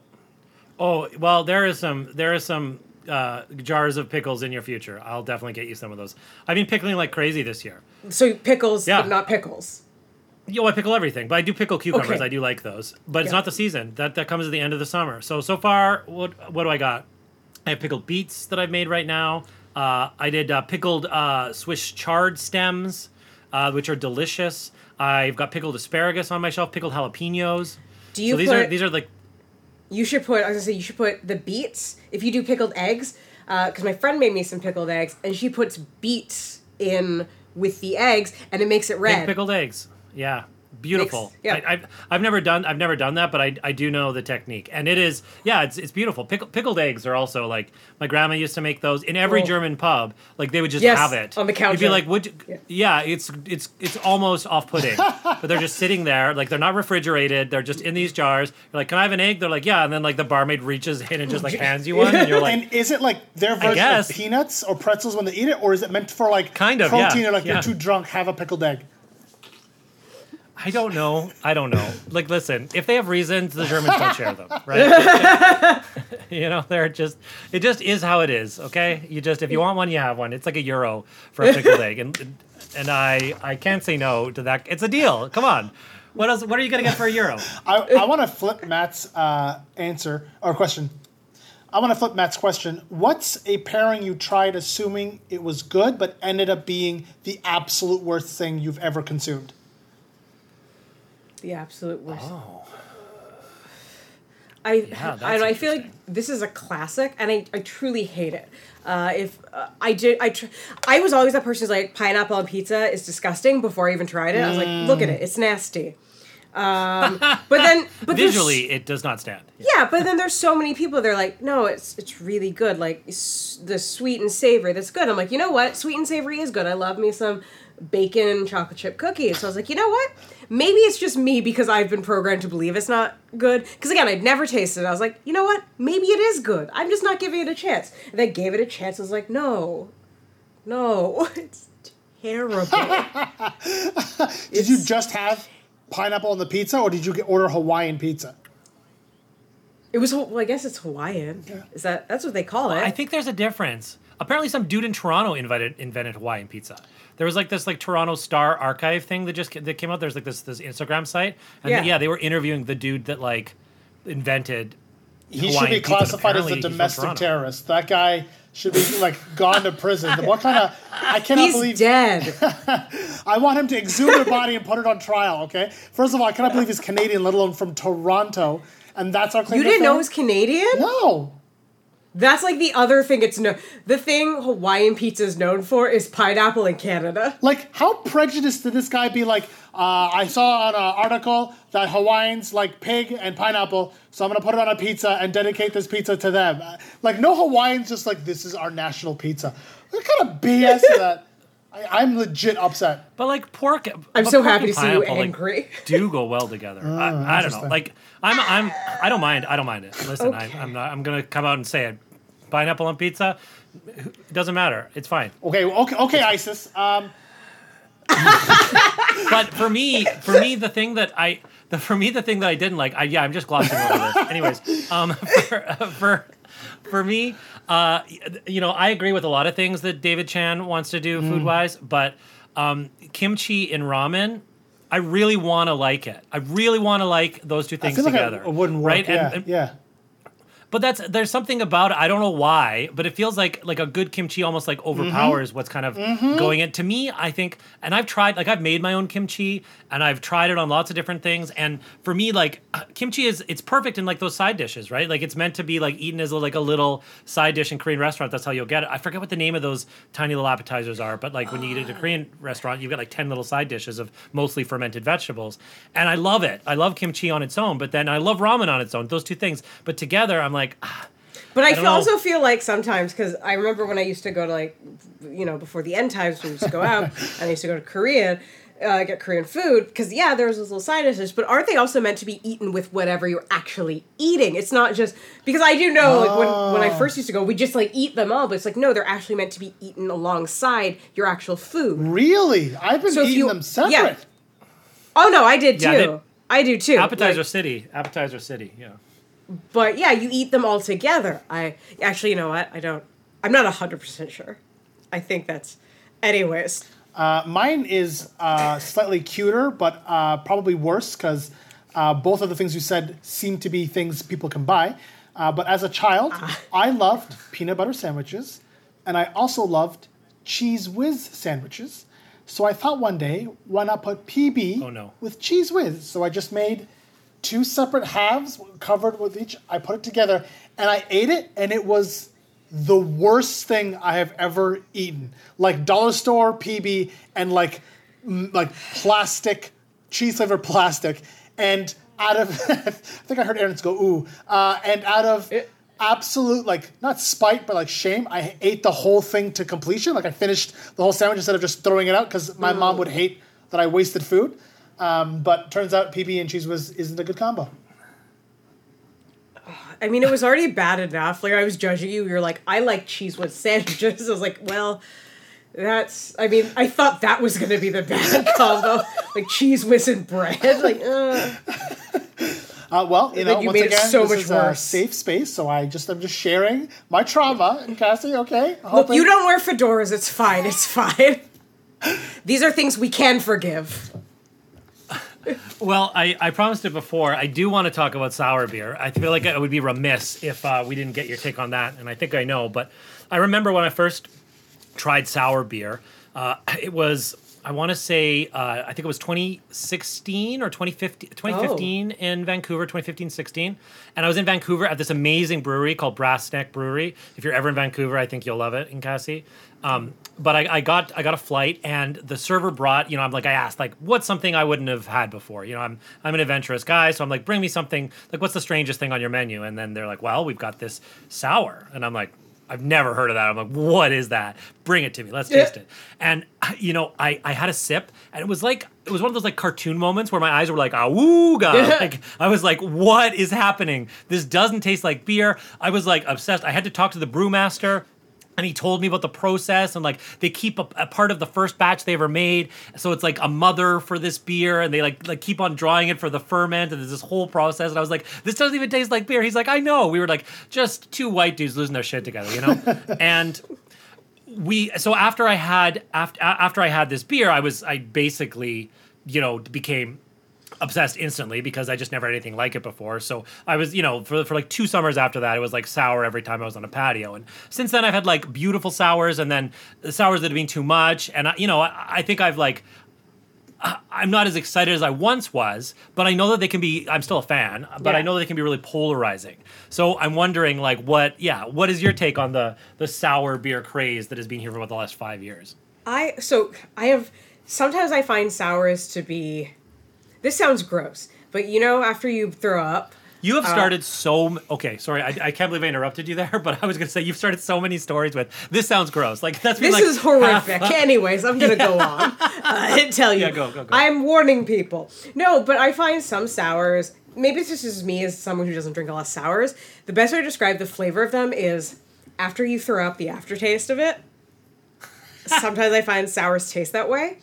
Speaker 1: Oh well, there is some. There is some uh, jars of pickles in your future. I'll definitely get you some of those. I've been pickling like crazy this year.
Speaker 3: So pickles,
Speaker 1: Yeah.
Speaker 3: but not pickles.
Speaker 1: Yo, I pickle everything, but I do pickle cucumbers.
Speaker 3: Okay.
Speaker 1: I do like those, but it's
Speaker 3: Yeah.
Speaker 1: not the season. That that comes at the end of the summer. So so far, what what do I got? I have pickled beets that I've made right now. Uh, I did uh, pickled uh, Swiss chard stems, uh, which are delicious. I've got pickled asparagus on my shelf, pickled jalapenos.
Speaker 3: Do you
Speaker 1: so these
Speaker 3: put?
Speaker 1: are these are like
Speaker 3: you should put. I was gonna say you should put the beets if you do pickled eggs, uh, because my friend made me some pickled eggs, and she puts beets in with the eggs, and it makes it red.
Speaker 1: pickled eggs. Yeah. Beautiful.
Speaker 3: Mixed, yeah.
Speaker 1: I, I've, I've never done I've never done that, but I, I do know the technique, and it is yeah it's, it's beautiful. Pickle, pickled eggs are also like my grandma used to make those in every
Speaker 3: Oh.
Speaker 1: German pub. Like they would just
Speaker 3: Yes,
Speaker 1: have it
Speaker 3: on the counter.
Speaker 1: You'd be like, would you,
Speaker 3: Yeah.
Speaker 1: yeah. it's it's it's almost off putting, but they're just sitting there like they're not refrigerated. They're just in these jars. You're like, can I have an egg? They're like, yeah, and then like the barmaid reaches in and just like hands you one, and you're like,
Speaker 2: and is it like their version of peanuts or pretzels when they eat it, or is it meant for like
Speaker 1: Kind of, yeah,
Speaker 2: protein or like
Speaker 1: yeah.
Speaker 2: you're too drunk, have a pickled egg?
Speaker 1: I don't know. I don't know. Like, listen, if they have reasons, the Germans don't share them, right? you know, they're just, it just is how it is, okay? You just, if you want one, you have one. It's like a euro for a pickled egg. And, and I, I can't say no to that. It's a deal. Come on. What else, what are you going to get for a euro?
Speaker 2: I, I want to flip Matt's uh, answer or question. I want to flip Matt's question. What's a pairing you tried assuming it was good, but ended up being the absolute worst thing you've ever consumed?
Speaker 3: The absolute worst.
Speaker 1: Oh.
Speaker 3: I,
Speaker 1: that's
Speaker 3: I, I feel like this is a classic, and I, I truly hate it. Uh, if uh, I did, I tr- I was always that person who's like pineapple on pizza is disgusting before I even tried it. I was like, look at it, it's nasty. Um, but then, but
Speaker 1: Visually, it does not stand.
Speaker 3: yeah, but then there's so many people. They're like, no, it's it's really good. Like s- the sweet and savory, that's good. I'm like, you know what? Sweet and savory is good. I love me some bacon and chocolate chip cookies. So I was like, you know what? Maybe it's just me because I've been programmed to believe it's not good. Because again, I'd never tasted it. I was like, you know what? Maybe it is good. I'm just not giving it a chance. And I gave it a chance. I was like, no, no, it's terrible.
Speaker 2: Did you just have pineapple on the pizza, or did you get order Hawaiian pizza?
Speaker 3: it was. Well, I guess it's Hawaiian. Yeah. Is that that's what they call it?
Speaker 1: I think there's a difference. Apparently, some dude in Toronto invited invented Hawaiian pizza. There was like this like Toronto Star Archive thing that just that came out. There's like this this Instagram site, and
Speaker 3: Yeah.
Speaker 1: yeah, they were interviewing the dude that like invented.
Speaker 2: He
Speaker 1: Hawaiian
Speaker 2: should be classified as a
Speaker 1: apparently he's from
Speaker 2: domestic terrorist. That guy should be like gone to prison. What kind of? I cannot
Speaker 3: He's
Speaker 2: believe.
Speaker 3: dead.
Speaker 2: I want him to exhume their body and put it on trial. Okay. First of all, I cannot believe he's Canadian, let alone from Toronto, and that's our claim.
Speaker 3: you didn't know
Speaker 2: fame?
Speaker 3: it was Canadian?
Speaker 2: No.
Speaker 3: That's like the other thing it's no the thing Hawaiian pizza is known for is pineapple in Canada.
Speaker 2: Like, how prejudiced did this guy be? Like, uh, I saw on an article that Hawaiians like pig and pineapple, so I'm gonna put it on a pizza and dedicate this pizza to them. Uh, Like, no Hawaiians just like this is our national pizza. What kind of BS is that? I, I'm legit upset.
Speaker 1: But like pork,
Speaker 3: I'm so happy to see you
Speaker 1: pineapple, like,
Speaker 3: angry.
Speaker 1: do go well together. I, I don't know. Like I'm I'm I don't mind. I don't mind it. Listen, I, I'm not. I'm gonna come out and say it. Pineapple on pizza, it doesn't matter. It's fine.
Speaker 2: Okay, okay, okay, ISIS. Um,
Speaker 1: But for me, for me, the thing that I, the, for me, the thing that I didn't like, I, yeah, I'm just glossing over this. Anyways, um, for, for, For me, uh, you know, I agree with a lot of things that David Chang wants to do
Speaker 2: Mm.
Speaker 1: food wise, but um, kimchi in ramen. I really want to like it. I really want to like those two
Speaker 2: I
Speaker 1: things
Speaker 2: feel like
Speaker 1: together.
Speaker 2: it wouldn't work.
Speaker 1: right?
Speaker 2: Yeah,
Speaker 1: And- and-
Speaker 2: yeah.
Speaker 1: But that's there's something about it. I don't know why, but it feels like like a good kimchi almost like overpowers what's kind of
Speaker 2: Mhm.
Speaker 1: going in. To me, I think, and I've tried like I've made my own kimchi and I've tried it on lots of different things. And for me, like uh, kimchi is it's perfect in like those side dishes, right? Like it's meant to be like eaten as a, like a little side dish in Korean restaurant. That's how you'll get it. I forget what the name of those tiny little appetizers are, but like when you eat at a Korean restaurant, you've got like ten little side dishes of mostly fermented vegetables, and I love it. I love kimchi on its own, but then I love ramen on its own. Those two things, but together, I'm like. ah,
Speaker 3: But I,
Speaker 1: I
Speaker 3: feel, also feel like sometimes because I remember when I used to go to like, you know, before the end times we used to go out, and I used to go to Korea, uh, get Korean food because yeah, there's those little side dishes, but aren't they also meant to be eaten with whatever you're actually eating? It's not just because I do know like when when I first used to go, we just like eat them all, but it's like no, they're actually meant to be eaten alongside your actual food.
Speaker 2: Really? I've been
Speaker 3: So if
Speaker 2: eating
Speaker 3: you-
Speaker 2: them separate.
Speaker 3: yeah. Oh no, I did too.
Speaker 1: Yeah, they-
Speaker 3: I do too.
Speaker 1: Appetizer
Speaker 3: Like-
Speaker 1: City. Appetizer City. Yeah.
Speaker 3: But yeah, you eat them all together. I actually, you know what? I don't. I'm not hundred percent sure. I think that's. Anyways,
Speaker 2: Uh, mine is uh, slightly cuter, but uh, probably worse because uh, both of the things you said seem to be things people can buy. Uh, but as a child,
Speaker 3: Ah.
Speaker 2: I loved peanut butter sandwiches, and I also loved Cheez Whiz sandwiches. So I thought one day, why not put PB
Speaker 1: Oh, no.
Speaker 2: with Cheez Whiz? So I just made two separate halves covered with each. I put it together, and I ate it, and it was the worst thing I have ever eaten. Like dollar store PB and like m- like plastic cheese flavored plastic, and out of I think I heard Aaron's go ooh, uh, and out of absolute like not spite but like shame, I ate the whole thing to completion. Like I finished the whole sandwich instead of just throwing it out because my mom would hate that I wasted food. Um, but turns out PB and cheese was isn't a good combo.
Speaker 3: I mean, it was already bad enough. Like I was judging you. You're like, I like cheese with sandwiches. I was like, well, that's. I mean, I thought that was gonna be the bad combo, like Cheez Whiz and bread. Like, uh.
Speaker 2: Uh, well, you know,
Speaker 3: you
Speaker 2: once
Speaker 3: made it
Speaker 2: again,
Speaker 3: so
Speaker 2: this
Speaker 3: much
Speaker 2: is a safe space, so I just I'm just sharing my trauma. And Cassie, okay?
Speaker 3: look, you don't wear fedoras. It's fine. It's fine. These are things we can forgive.
Speaker 1: Well, I, I promised it before. I do want to talk about sour beer. I feel like it would be remiss if uh, we didn't get your take on that, and I think I know. But I remember when I first tried sour beer. Uh, it was I want to say uh, I think it was 2016 or 2015, 2015 in Vancouver, 2015 16, and I was in Vancouver at this amazing brewery called Brass Neck Brewery. If you're ever in Vancouver, I think you'll love it in Cassie. Um, but I, I got I got a flight, and the server brought you know I'm like I asked like what's something I wouldn't have had before. You know I'm I'm an adventurous guy, so I'm like bring me something like what's the strangest thing on your menu? And then they're like, well we've got this sour, and I'm like. I've never heard of that. I'm like, what is that? Bring it to me. Let's taste it. And you know, I, I had a sip, and it was like it was one of those like cartoon moments where my eyes were like, awooga. like I was like, what is happening? This doesn't taste like beer. I was like obsessed. I had to talk to the brewmaster. And he told me about the process and like they keep a, a part of the first batch they ever made, so it's like a mother for this beer, and they like like keep on drawing it for the ferment, and there's this whole process. And I was like, this doesn't even taste like beer. He's like, I know. We were like just two white dudes losing their shit together, you know. and we so after I had after after I had this beer, I was I basically you know became obsessed instantly because I just never had anything like it before. So I was, you know, for, for like two summers after that, it was like sour every time I was on a patio. And since then, I've had like beautiful sours and then the sours that have been too much. And, I, you know, I, I think I've like, I- I'm not as excited as I once was, but I know that they can be. I'm still a fan, but I
Speaker 3: Yeah.
Speaker 1: know they can be really polarizing. So I'm wondering, like, what? Yeah, what is your take on the the sour beer craze that has been here for about the last five years?
Speaker 3: I so I have sometimes I find sours to be. This sounds gross, but you know, after you throw up,
Speaker 1: You have
Speaker 3: Uh,
Speaker 1: started so m- okay. Sorry, I, I can't believe I interrupted you there, but I was gonna say you've started so many stories with this sounds gross. Like that's
Speaker 3: this
Speaker 1: like
Speaker 3: is horrific. Anyways, I'm gonna go on uh, and tell you.
Speaker 1: Yeah, go, go, go.
Speaker 3: I'm warning people. No, but I find some sours. Maybe it's just me as someone who doesn't drink a lot of sours. The best way to describe the flavor of them is after you throw up the aftertaste of it. Sometimes I find sours taste that way,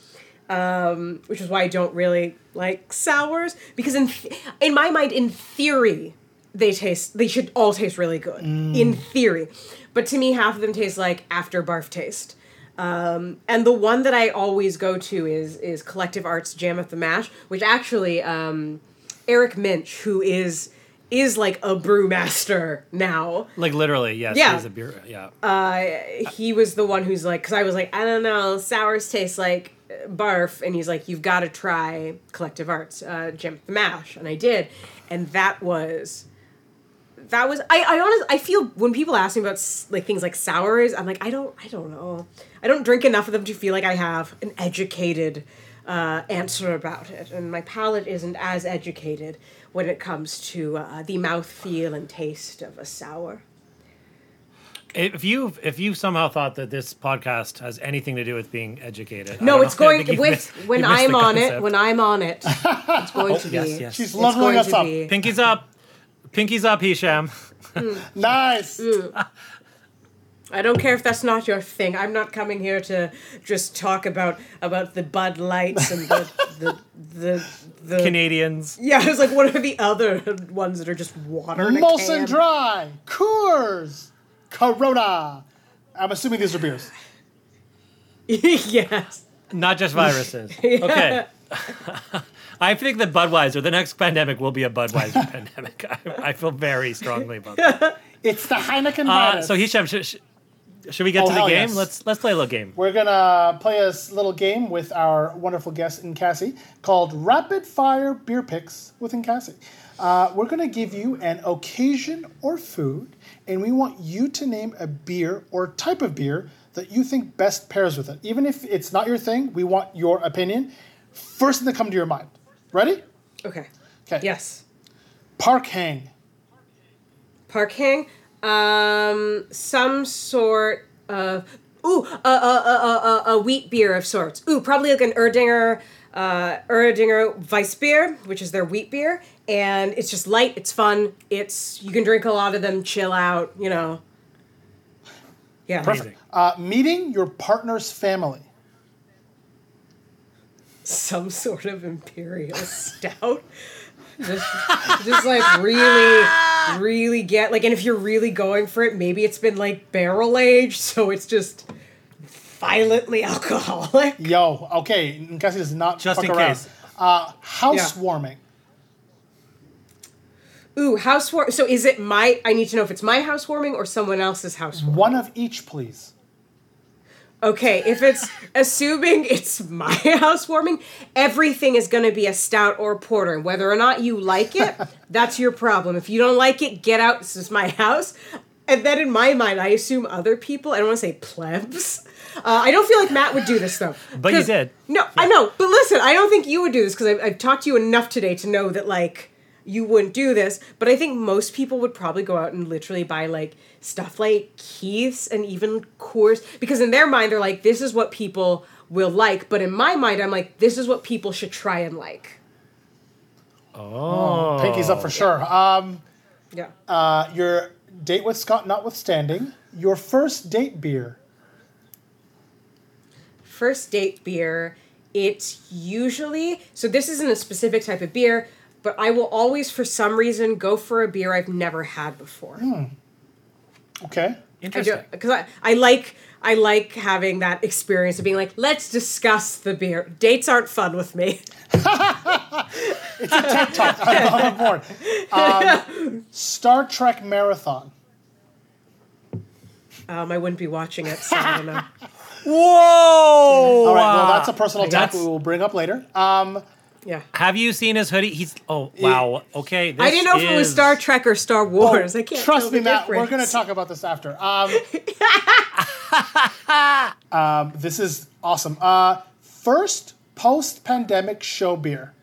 Speaker 3: um, which is why I don't really like sours because in th- in my mind, in theory, they taste they should all taste really good in theory but to me half of them taste like after barf taste um, and the one that i always go to is is collective arts Jam Up the Mash which actually um, eric minch who is is like a brewmaster now
Speaker 1: Like literally, yes.
Speaker 3: Yeah.
Speaker 1: He's a beer. Yeah.
Speaker 3: uh, he was the one who's like, because I was like, I don't know, sours taste like barf, and he's like, you've got to try Collective Arts, uh, at the Mash, and I did, and that was, that was, I, I honestly, I feel when people ask me about like things like sours, I'm like, I don't, I don't know, I don't drink enough of them to feel like I have an educated uh, answer about it, and my palate isn't as educated when it comes to uh, the mouthfeel and taste of a sour.
Speaker 1: If you if you somehow thought that this podcast has anything to do with being educated,
Speaker 3: No, it's
Speaker 1: know.
Speaker 3: Going with
Speaker 1: missed-
Speaker 3: when I'm
Speaker 1: the
Speaker 3: on it. When I'm on it, it's going oh, to be.
Speaker 1: yes, yes.
Speaker 2: She's
Speaker 3: it's
Speaker 2: leveling us up.
Speaker 3: be-
Speaker 1: Pinky's up. Pinky's up, Hisham.
Speaker 2: Nice. Mm.
Speaker 3: I don't care if that's not your thing. I'm not coming here to just talk about about the Bud Lights and the the the, the
Speaker 1: Canadians.
Speaker 3: Yeah, I was like, what are the other ones that are just water? in
Speaker 2: Molson? Dry, Coors, Corona. I'm assuming these are beers.
Speaker 3: yes.
Speaker 1: Not just viruses. Okay. I think that Budweiser, the next pandemic will be a Budweiser pandemic. I, I feel very strongly about that.
Speaker 2: It's the Heineken
Speaker 1: Uh,
Speaker 2: virus.
Speaker 1: so Hisham, sh- sh- should we get
Speaker 2: Oh,
Speaker 1: to the game?
Speaker 2: yes.
Speaker 1: Let's let's play a little game.
Speaker 2: We're gonna play a little game with our wonderful guest in Cassie called Rapid Fire Beer Picks with Cassie. Uh, we're gonna give you an occasion or food, and we want you to name a beer or type of beer that you think best pairs with it. Even if it's not your thing, we want your opinion. First thing that come to your mind. Ready?
Speaker 3: Okay.
Speaker 2: Okay.
Speaker 3: Yes.
Speaker 2: Park Hang.
Speaker 3: Park Hang. Um, some sort of ooh, a, a, a, a, a wheat beer of sorts. Ooh, probably like an Erdinger, uh, Erdinger Weissbier, which is their wheat beer, and it's just light. It's fun. It's you can drink a lot of them, chill out. You know. Yeah.
Speaker 2: Perfect. Uh, meeting your partner's family.
Speaker 3: Some sort of imperial stout. Just, just like really, really get like, and if you're really going for it, maybe it's been like barrel aged, so it's just violently alcoholic.
Speaker 2: Yo, okay, Cassie does not
Speaker 1: Just
Speaker 2: fuck
Speaker 1: in
Speaker 2: around.
Speaker 1: case.
Speaker 2: Uh, housewarming.
Speaker 3: Ooh, housewarming. So is it my? I need to know if it's my housewarming or someone else's housewarming.
Speaker 2: One of each, please.
Speaker 3: Okay, if it's assuming it's my housewarming, everything is going to be a stout or a porter. And whether or not you like it, that's your problem. If you don't like it, get out. This is my house. And then in my mind, I assume other people, I don't want to say plebs. Uh, I don't feel like Matt would do this though.
Speaker 1: But you did.
Speaker 3: No, I know. But listen, I don't think you would do this because I've, I've talked to you enough today to know that like you wouldn't do this. But I think most people would probably go out and literally buy like stuff like Keith's and even Coors because in their mind they're like, this is what people will like. But in my mind, I'm like, this is what people should try and like.
Speaker 1: Oh.
Speaker 2: Pinky's up for sure. Um,
Speaker 3: Yeah.
Speaker 2: uh, your date with Scott notwithstanding, your first date beer.
Speaker 3: first date beer, it's usually so this isn't a specific type of beer, but I will always for some reason go for a beer I've never had before.
Speaker 2: Okay.
Speaker 1: Interesting.
Speaker 3: Because I, I like I like having that experience of being like, let's discuss the beer. Dates aren't fun with me.
Speaker 2: It's a TED Talk. I'm on board. Um, Star Trek Marathon.
Speaker 3: Um, I wouldn't be watching it, so I don't know.
Speaker 1: Whoa!
Speaker 2: All right, well, that's a personal attack we will bring up later. Um,
Speaker 3: Yeah.
Speaker 1: Have you seen his hoodie? He's oh wow. Okay. This
Speaker 3: I didn't know if it was
Speaker 1: is-
Speaker 3: Star Trek or Star Wars. I can't
Speaker 2: trust
Speaker 3: tell
Speaker 2: me,
Speaker 3: the
Speaker 2: Matt. We're
Speaker 3: difference.
Speaker 2: going to talk about this after. Um, um, this is awesome. Uh, first post-pandemic show beer.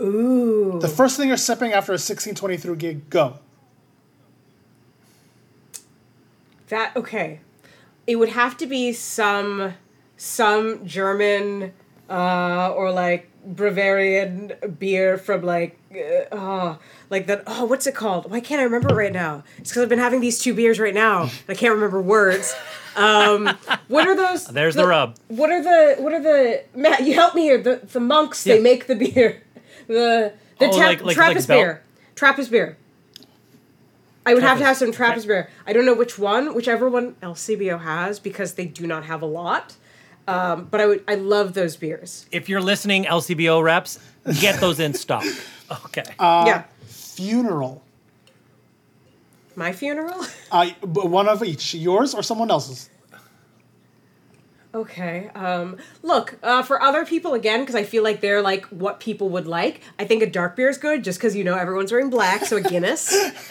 Speaker 3: Ooh.
Speaker 2: The first thing you're sipping after a 1623 gig. Go.
Speaker 3: That okay. It would have to be some some German uh, or like Bavarian beer from like uh, oh like that oh what's it called? Why can't I remember right now? It's because I've been having these two beers right now. I can't remember words. Um, what are those?
Speaker 1: There's the rub.
Speaker 3: What are the what are the Matt? You help me here. The the monks they make the beer. The The
Speaker 1: Oh, like- like- like
Speaker 3: Trappist
Speaker 1: Bel-
Speaker 3: beer. Trappist beer. I would have to have
Speaker 1: Trappist.
Speaker 3: some Trappist beer. I don't know which one, whichever one LCBO has, because they do not have a lot. Um, but I would, I love those beers.
Speaker 1: If you're listening, LCBO reps, get those in stock. Okay.
Speaker 3: yeah,
Speaker 2: Funeral.
Speaker 3: my funeral.
Speaker 2: Uh, b- one of each. Yours or someone else's?
Speaker 3: Okay. Um, look, uh, for other people, again, because I feel like they're like what people would like, I think a dark beer is good just because, you know, everyone's wearing black, so a Guinness.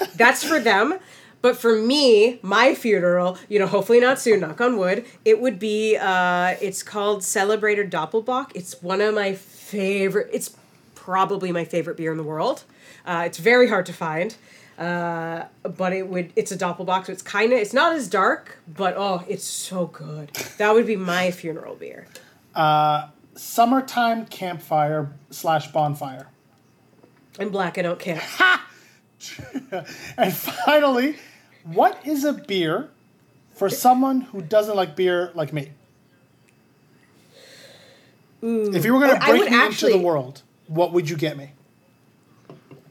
Speaker 3: That's for them. But for me, my funeral, you know, hopefully not soon, knock on wood, it would be, uh, it's called Celebrator Doppelbock. It's one of my favorite, it's probably my favorite beer in the world. Uh, it's very hard to find. Uh, but it would it's a doppelbock so it's kind of it's not as dark but oh it's so good that would be my funeral beer
Speaker 2: Summertime campfire slash bonfire.
Speaker 3: i'm black i don't care
Speaker 2: And finally, what is a beer for someone who doesn't like beer like me? If you were going to break me
Speaker 3: actually-
Speaker 2: into the world, what would you get me?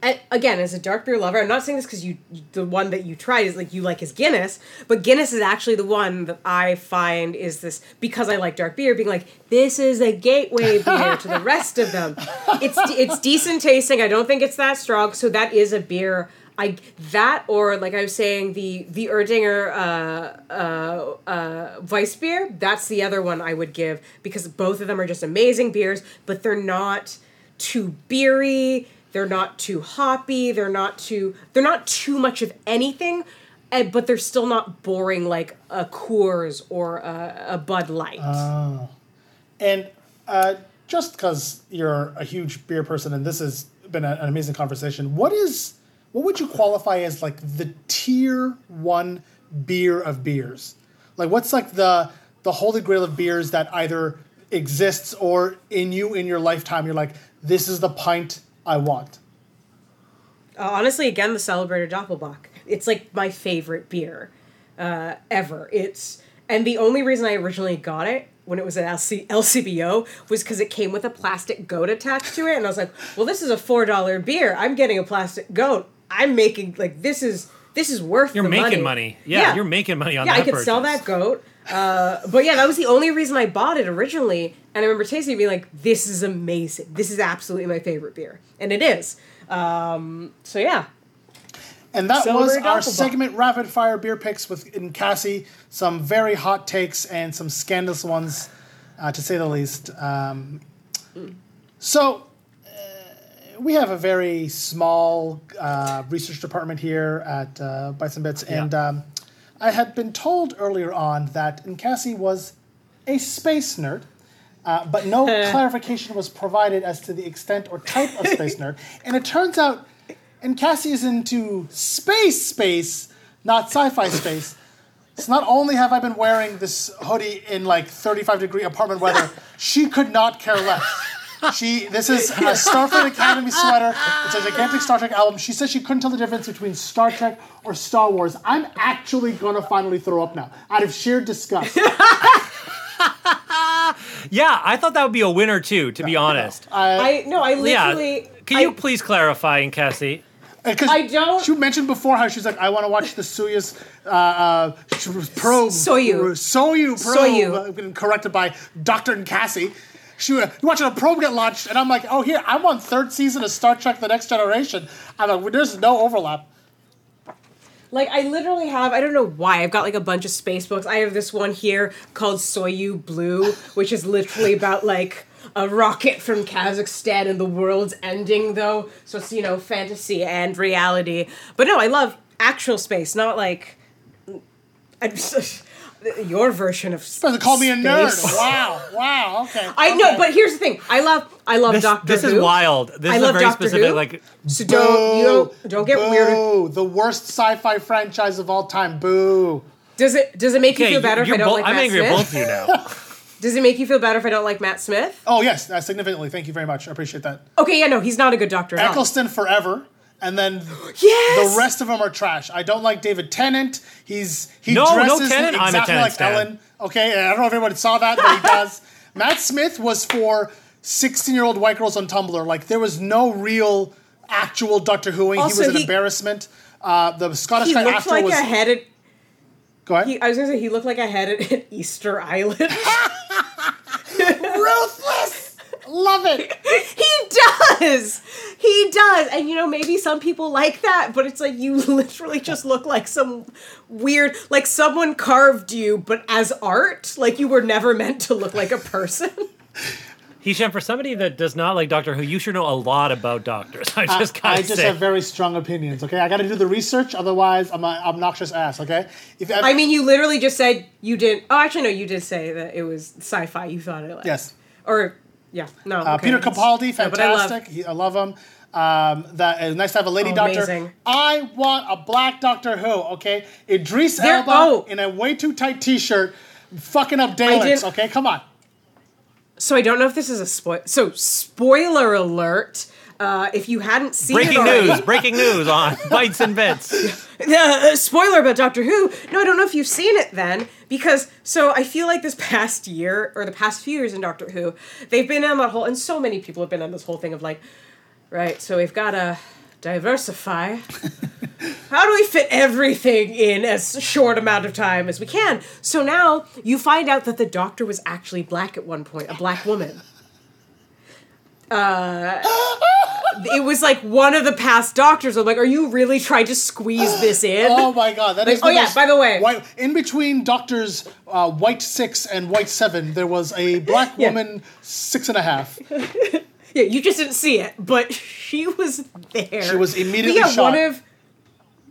Speaker 3: I, again as a dark beer lover i'm not saying this because you the one that you tried is like you like is guinness but guinness is actually the one that i find is this because i like dark beer being like this is a gateway beer to the rest of them it's it's decent tasting i don't think it's that strong so that is a beer I that or like I was saying the the Erdinger uh, uh, uh, Weiss beer. That's the other one I would give because both of them are just amazing beers, but they're not too beery. They're not too hoppy. They're not too. They're not too much of anything, eh, but they're still not boring like a Coors or a, a Bud Light.
Speaker 2: And uh, just because you're a huge beer person and this has been a- an amazing conversation, what is what would you qualify as like the tier one beer of beers? Like what's like the the holy grail of beers that either exists or in you in your lifetime you're like this is the pint I want.
Speaker 3: Uh, honestly, again, the Celebrator Doppelbock. It's like my favorite beer uh, ever. It's and the only reason I originally got it when it was at LC, LCBO was because it came with a plastic goat attached to it, and I was like, "Well, this is a four dollar beer. I'm getting a plastic goat. I'm making like this is this is worth.
Speaker 1: You're
Speaker 3: the
Speaker 1: making
Speaker 3: money.
Speaker 1: money. Yeah, you're making money on
Speaker 3: yeah,
Speaker 1: that
Speaker 3: I could sell that goat. Uh, but yeah, that was the only reason I bought it originally. And I remember tasting it being like, this is amazing. This is absolutely my favorite beer. And it is. Um, so yeah.
Speaker 2: And that was
Speaker 3: Celebrate
Speaker 2: our segment Rapid Fire Beer Picks with in Cassie. Some very hot takes and some scandalous ones, uh, to say the least. Um, so, uh, we have a very small uh, research department here at uh, Bites and Bits, and um, I had been told earlier on that Cassie was a space nerd. Uh, but no clarification was provided as to the extent or type of space nerd. And it turns out, and Cassie is into space space, not sci-fi space. So not only have I been wearing this hoodie in like 35 degree apartment weather, she could not care less. She this is a Starfleet Academy sweater. It's a gigantic Star Trek album. She says she couldn't tell the difference between Star Trek or Star Wars. I'm actually gonna finally throw up now out of sheer disgust.
Speaker 1: Yeah, I thought that would be a winner too, to be honest.
Speaker 3: I no, I
Speaker 1: yeah.
Speaker 3: literally.
Speaker 1: Can you
Speaker 3: I-
Speaker 1: please clarify, Cassie?
Speaker 2: Because
Speaker 3: I don't-
Speaker 2: She mentioned before how she's like, I want to watch the Soyuz uh, uh, probe.
Speaker 3: Soyuz.
Speaker 2: Soyuz probe.
Speaker 3: Soyuz.
Speaker 2: I've been corrected by Doctor and Cassie. She was watching a probe get launched, and I'm like, oh, here, I'm on third season of Star Trek: The Next Generation. I'm like, there's no overlap.
Speaker 3: Like I literally have I don't know why I've got like a bunch of space books. I have this one here called Soyu Blue, which is literally about like a rocket from Kazakhstan and the world's ending though. So it's you know fantasy and reality. But no, I love actual space, not like your version of
Speaker 2: Doesn't call me a nerd. Wow, wow, okay.
Speaker 3: I know, but here's the thing. I love I love
Speaker 1: This,
Speaker 3: Doctor
Speaker 1: this is wild. This
Speaker 3: I
Speaker 1: is a
Speaker 3: love
Speaker 1: very
Speaker 3: Doctor
Speaker 1: specific,
Speaker 3: Who.
Speaker 1: like,
Speaker 3: So don't you don't don't get weird.
Speaker 2: Boo! The worst sci-fi franchise of all time. Boo!
Speaker 3: Does it does it make you feel better if I don't
Speaker 1: bo-
Speaker 3: like
Speaker 1: I'm
Speaker 3: Matt
Speaker 1: angry
Speaker 3: Smith?
Speaker 1: at both of you now.
Speaker 3: Does it make you feel better if I don't like Matt Smith?
Speaker 2: Oh yes, uh, significantly. Thank you very much. I appreciate that.
Speaker 3: Okay, yeah, no, he's not a good doctor at all.
Speaker 2: Eccleston forever, and then
Speaker 3: Yes!
Speaker 2: the rest of them are trash. I don't like David Tennant. He's he
Speaker 1: No, no
Speaker 2: dresses
Speaker 1: Tennant. I'm a
Speaker 2: exactly
Speaker 1: Tennant
Speaker 2: like
Speaker 1: stan.
Speaker 2: Ellen. Okay, I don't know if everybody saw that, but he does. Matt Smith was for 16-year-old white girls on Tumblr. Like there was no real actual Doctor Whoing.
Speaker 3: Also,
Speaker 2: he was an
Speaker 3: he-
Speaker 2: embarrassment. Uh, the Scottish
Speaker 3: He
Speaker 2: guy
Speaker 3: looked
Speaker 2: after
Speaker 3: like
Speaker 2: was.
Speaker 3: a head at.
Speaker 2: Go ahead.
Speaker 3: He, I was gonna say he looked like a head at, at Easter Island.
Speaker 2: Ruthless. Love it.
Speaker 3: he does. He does. And you know, maybe some people like that, but it's like you literally just look like some weird like someone carved you but as art. Like you were never meant to look like a person.
Speaker 1: Hisham, for somebody that does not like Doctor Who, you should know a lot about doctors. I
Speaker 2: I-
Speaker 1: just
Speaker 2: I
Speaker 1: gotta
Speaker 2: just
Speaker 1: say.
Speaker 2: have very strong opinions. Okay, I got to do the research. Otherwise, I'm an obnoxious ass. Okay. If
Speaker 3: I mean, you literally just said you didn't. Oh, actually, no, you did say that it was sci-fi. You thought it. Like,
Speaker 2: Yes.
Speaker 3: Or yeah, no.
Speaker 2: Uh,
Speaker 3: okay,
Speaker 2: Peter
Speaker 3: it's-
Speaker 2: Capaldi,
Speaker 3: no, but I love-
Speaker 2: fantastic. He- I love him. Um, that is nice to have a lady
Speaker 3: Oh,
Speaker 2: doctor.
Speaker 3: amazing.
Speaker 2: I want a black Doctor Who. Okay, Idris
Speaker 3: There-
Speaker 2: Elba
Speaker 3: oh.
Speaker 2: in a way too tight T-shirt, fucking up Daleks.
Speaker 3: didn't-
Speaker 2: Okay, come on.
Speaker 3: So I don't know if this is a spoil. So spoiler alert. Uh, if you hadn't seen
Speaker 1: breaking
Speaker 3: it already,
Speaker 1: news! Breaking news on Bites and Bits.
Speaker 3: Uh, spoiler about Doctor Who. No, I don't know if you've seen it then, because so I feel like this past year or the past few years in Doctor Who, they've been on that whole, and so many people have been on this whole thing of like, right, so we've got to diversify. How do we fit everything in as short amount of time as we can? So now you find out that the Doctor was actually black at one point, a black woman. Uh, it was like one of the past doctors. I'm like, are you really trying to squeeze this in?
Speaker 2: Oh my god, that
Speaker 3: Like,
Speaker 2: is.
Speaker 3: oh yeah, by the way,
Speaker 2: white, in between Doctors uh, White Six and White Seven, there was a black
Speaker 3: Yeah.
Speaker 2: woman six and a half.
Speaker 3: yeah, you just didn't see it, but she was there.
Speaker 2: She was immediately
Speaker 3: yeah,
Speaker 2: shot.
Speaker 3: one of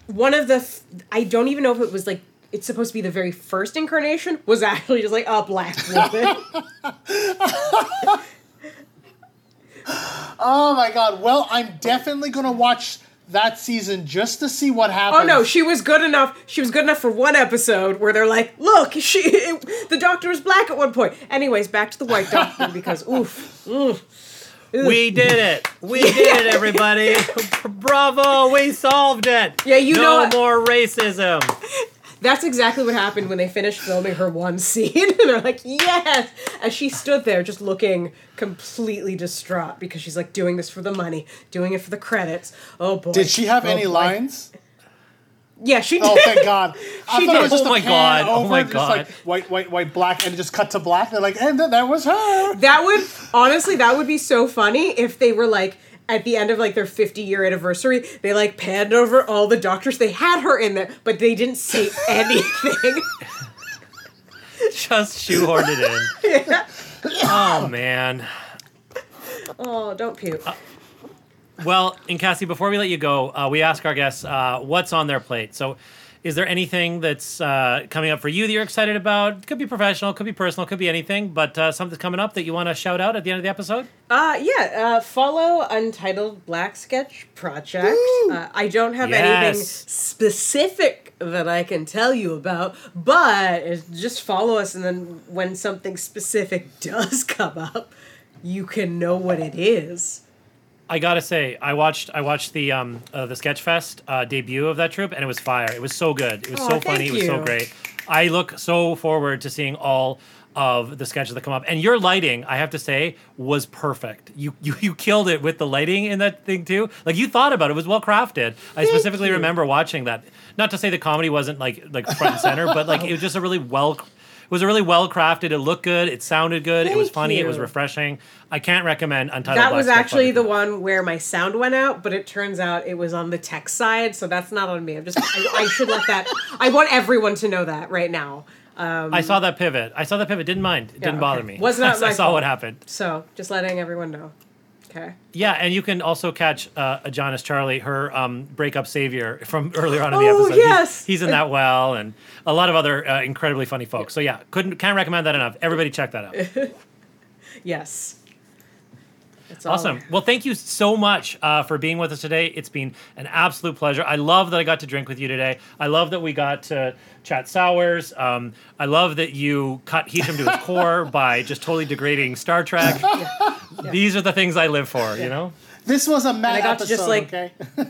Speaker 3: one of the I don't even know if it was like it's supposed to be the very first incarnation was actually just like a black woman.
Speaker 2: Oh my god. Well, I'm definitely gonna watch that season just to see what happens.
Speaker 3: oh no, she was good enough. She was good enough for one episode where they're like, "Look, she the doctor was black at one point." Anyways, back to the white doctor because oof, oof.
Speaker 1: We did it! We did it, everybody! Bravo! We solved it!
Speaker 3: Yeah, you
Speaker 1: no
Speaker 3: know what-
Speaker 1: more racism.
Speaker 3: That's exactly what happened when they finished filming her one scene. and they're like, yes! As she stood there just looking completely distraught because she's like doing this for the money, doing it for the credits. Oh boy.
Speaker 2: Did she have
Speaker 3: Oh,
Speaker 2: any
Speaker 3: boy.
Speaker 2: lines?
Speaker 3: Yeah, she oh, did.
Speaker 2: Oh, thank God. I
Speaker 3: She
Speaker 2: thought
Speaker 3: did.
Speaker 2: it was just
Speaker 1: Oh
Speaker 2: a
Speaker 1: my
Speaker 2: pan
Speaker 1: God. Oh my
Speaker 2: just like
Speaker 1: God.
Speaker 2: white, white, white, black, and it just cut to black. They're like, and that was her.
Speaker 3: That would, honestly, that would be so funny if they were like, at the end of like their 50 year anniversary, they like panned over all the doctors. They had her in there, but they didn't say anything.
Speaker 1: Just shoehorned it in. Oh man.
Speaker 3: oh, don't puke.
Speaker 1: Well, and Cassie, before we let you go, uh, we ask our guests uh, what's on their plate. So, is there anything that's uh, coming up for you that you're excited about? It Could be professional, could be personal, could be anything, but uh, something's coming up that you want to shout out at the end of the episode?
Speaker 3: Uh, yeah, uh, follow Untitled Black Sketch Project. Uh, I don't have anything specific that I can tell you about, but just follow us, and then when something specific does come up, you can know what it is.
Speaker 1: I gotta say, I watched I watched the um uh, the Sketchfest uh, debut of that troupe, and it was fire. It was so good. It was
Speaker 3: Aw,
Speaker 1: so funny.
Speaker 3: thank
Speaker 1: It was so
Speaker 3: you.
Speaker 1: great. I look so forward to seeing all of the sketches that come up. And your lighting, I have to say, was perfect. You you you killed it with the lighting in that thing too. Like you thought about it. It was well crafted. I specifically remember watching that. Not to say the comedy wasn't like like front and center, but like it was just a really well. It was a really well crafted. It looked good. It sounded good. it was
Speaker 3: Thank
Speaker 1: funny. It was refreshing. I can't recommend Untitled.
Speaker 3: that
Speaker 1: Black
Speaker 3: was actually the one where my sound went out, but it turns out it was on the tech side, so that's not on me. I'm just I, I should let that. I want everyone to know that right now. Um,
Speaker 1: I saw that pivot. I saw that pivot. Didn't mind. It didn't
Speaker 3: okay.
Speaker 1: bother me.
Speaker 3: Was not
Speaker 1: I
Speaker 3: my
Speaker 1: saw
Speaker 3: fault.
Speaker 1: what happened.
Speaker 3: so just letting everyone know. Okay.
Speaker 1: Yeah, and you can also catch uh, Adonis Charlie, her um, breakup savior from earlier on in the
Speaker 3: Oh,
Speaker 1: episode. He's-
Speaker 3: yes.
Speaker 1: he's, in that well, and a lot of other uh, incredibly funny folks. So yeah, couldn't can't recommend that enough. Everybody check that out.
Speaker 3: Yes. That's
Speaker 1: Awesome. Well, thank you so much uh, for being with us today. It's been an absolute pleasure. I love that I got to drink with you today. I love that we got to chat sours. Um, I love that you cut Hisham to his core by just totally degrading Star Trek. These are the things I live for, you know?
Speaker 2: This was a mad
Speaker 3: I got to just, like-
Speaker 2: okay?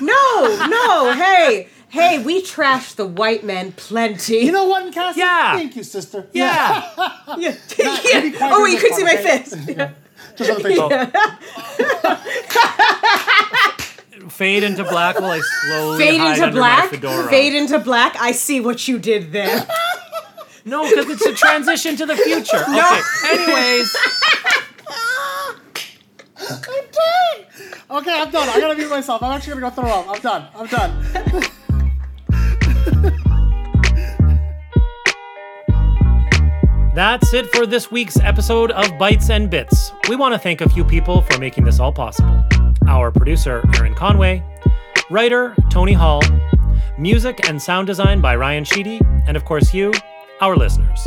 Speaker 3: No, no, hey, hey, we trashed the white men plenty.
Speaker 2: You know what, Cassie?
Speaker 1: Yeah.
Speaker 2: Thank you, sister.
Speaker 1: Yeah.
Speaker 3: yeah.
Speaker 2: be
Speaker 3: yeah. Oh, wait, you couldn't see my
Speaker 2: part, okay?
Speaker 3: fist.
Speaker 2: Just on the face.
Speaker 1: fade into black while I slowly
Speaker 3: Fade
Speaker 1: hide
Speaker 3: into
Speaker 1: under
Speaker 3: black.
Speaker 1: my fedora.
Speaker 3: Fade into black. I see what you did there.
Speaker 1: No, because it's a transition to the future. Okay. Anyways,
Speaker 2: I'm done. Okay, I'm done. I gotta mute myself. I'm actually gonna go throw up. I'm done. I'm done.
Speaker 1: that's it for this week's episode of Bites and Bits. We want to thank a few people for making this all possible. Our producer, Aaron Conway, writer, Tony Hall, music and sound design by Ryan Sheedy, and of course, you, our listeners.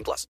Speaker 6: 18 plus.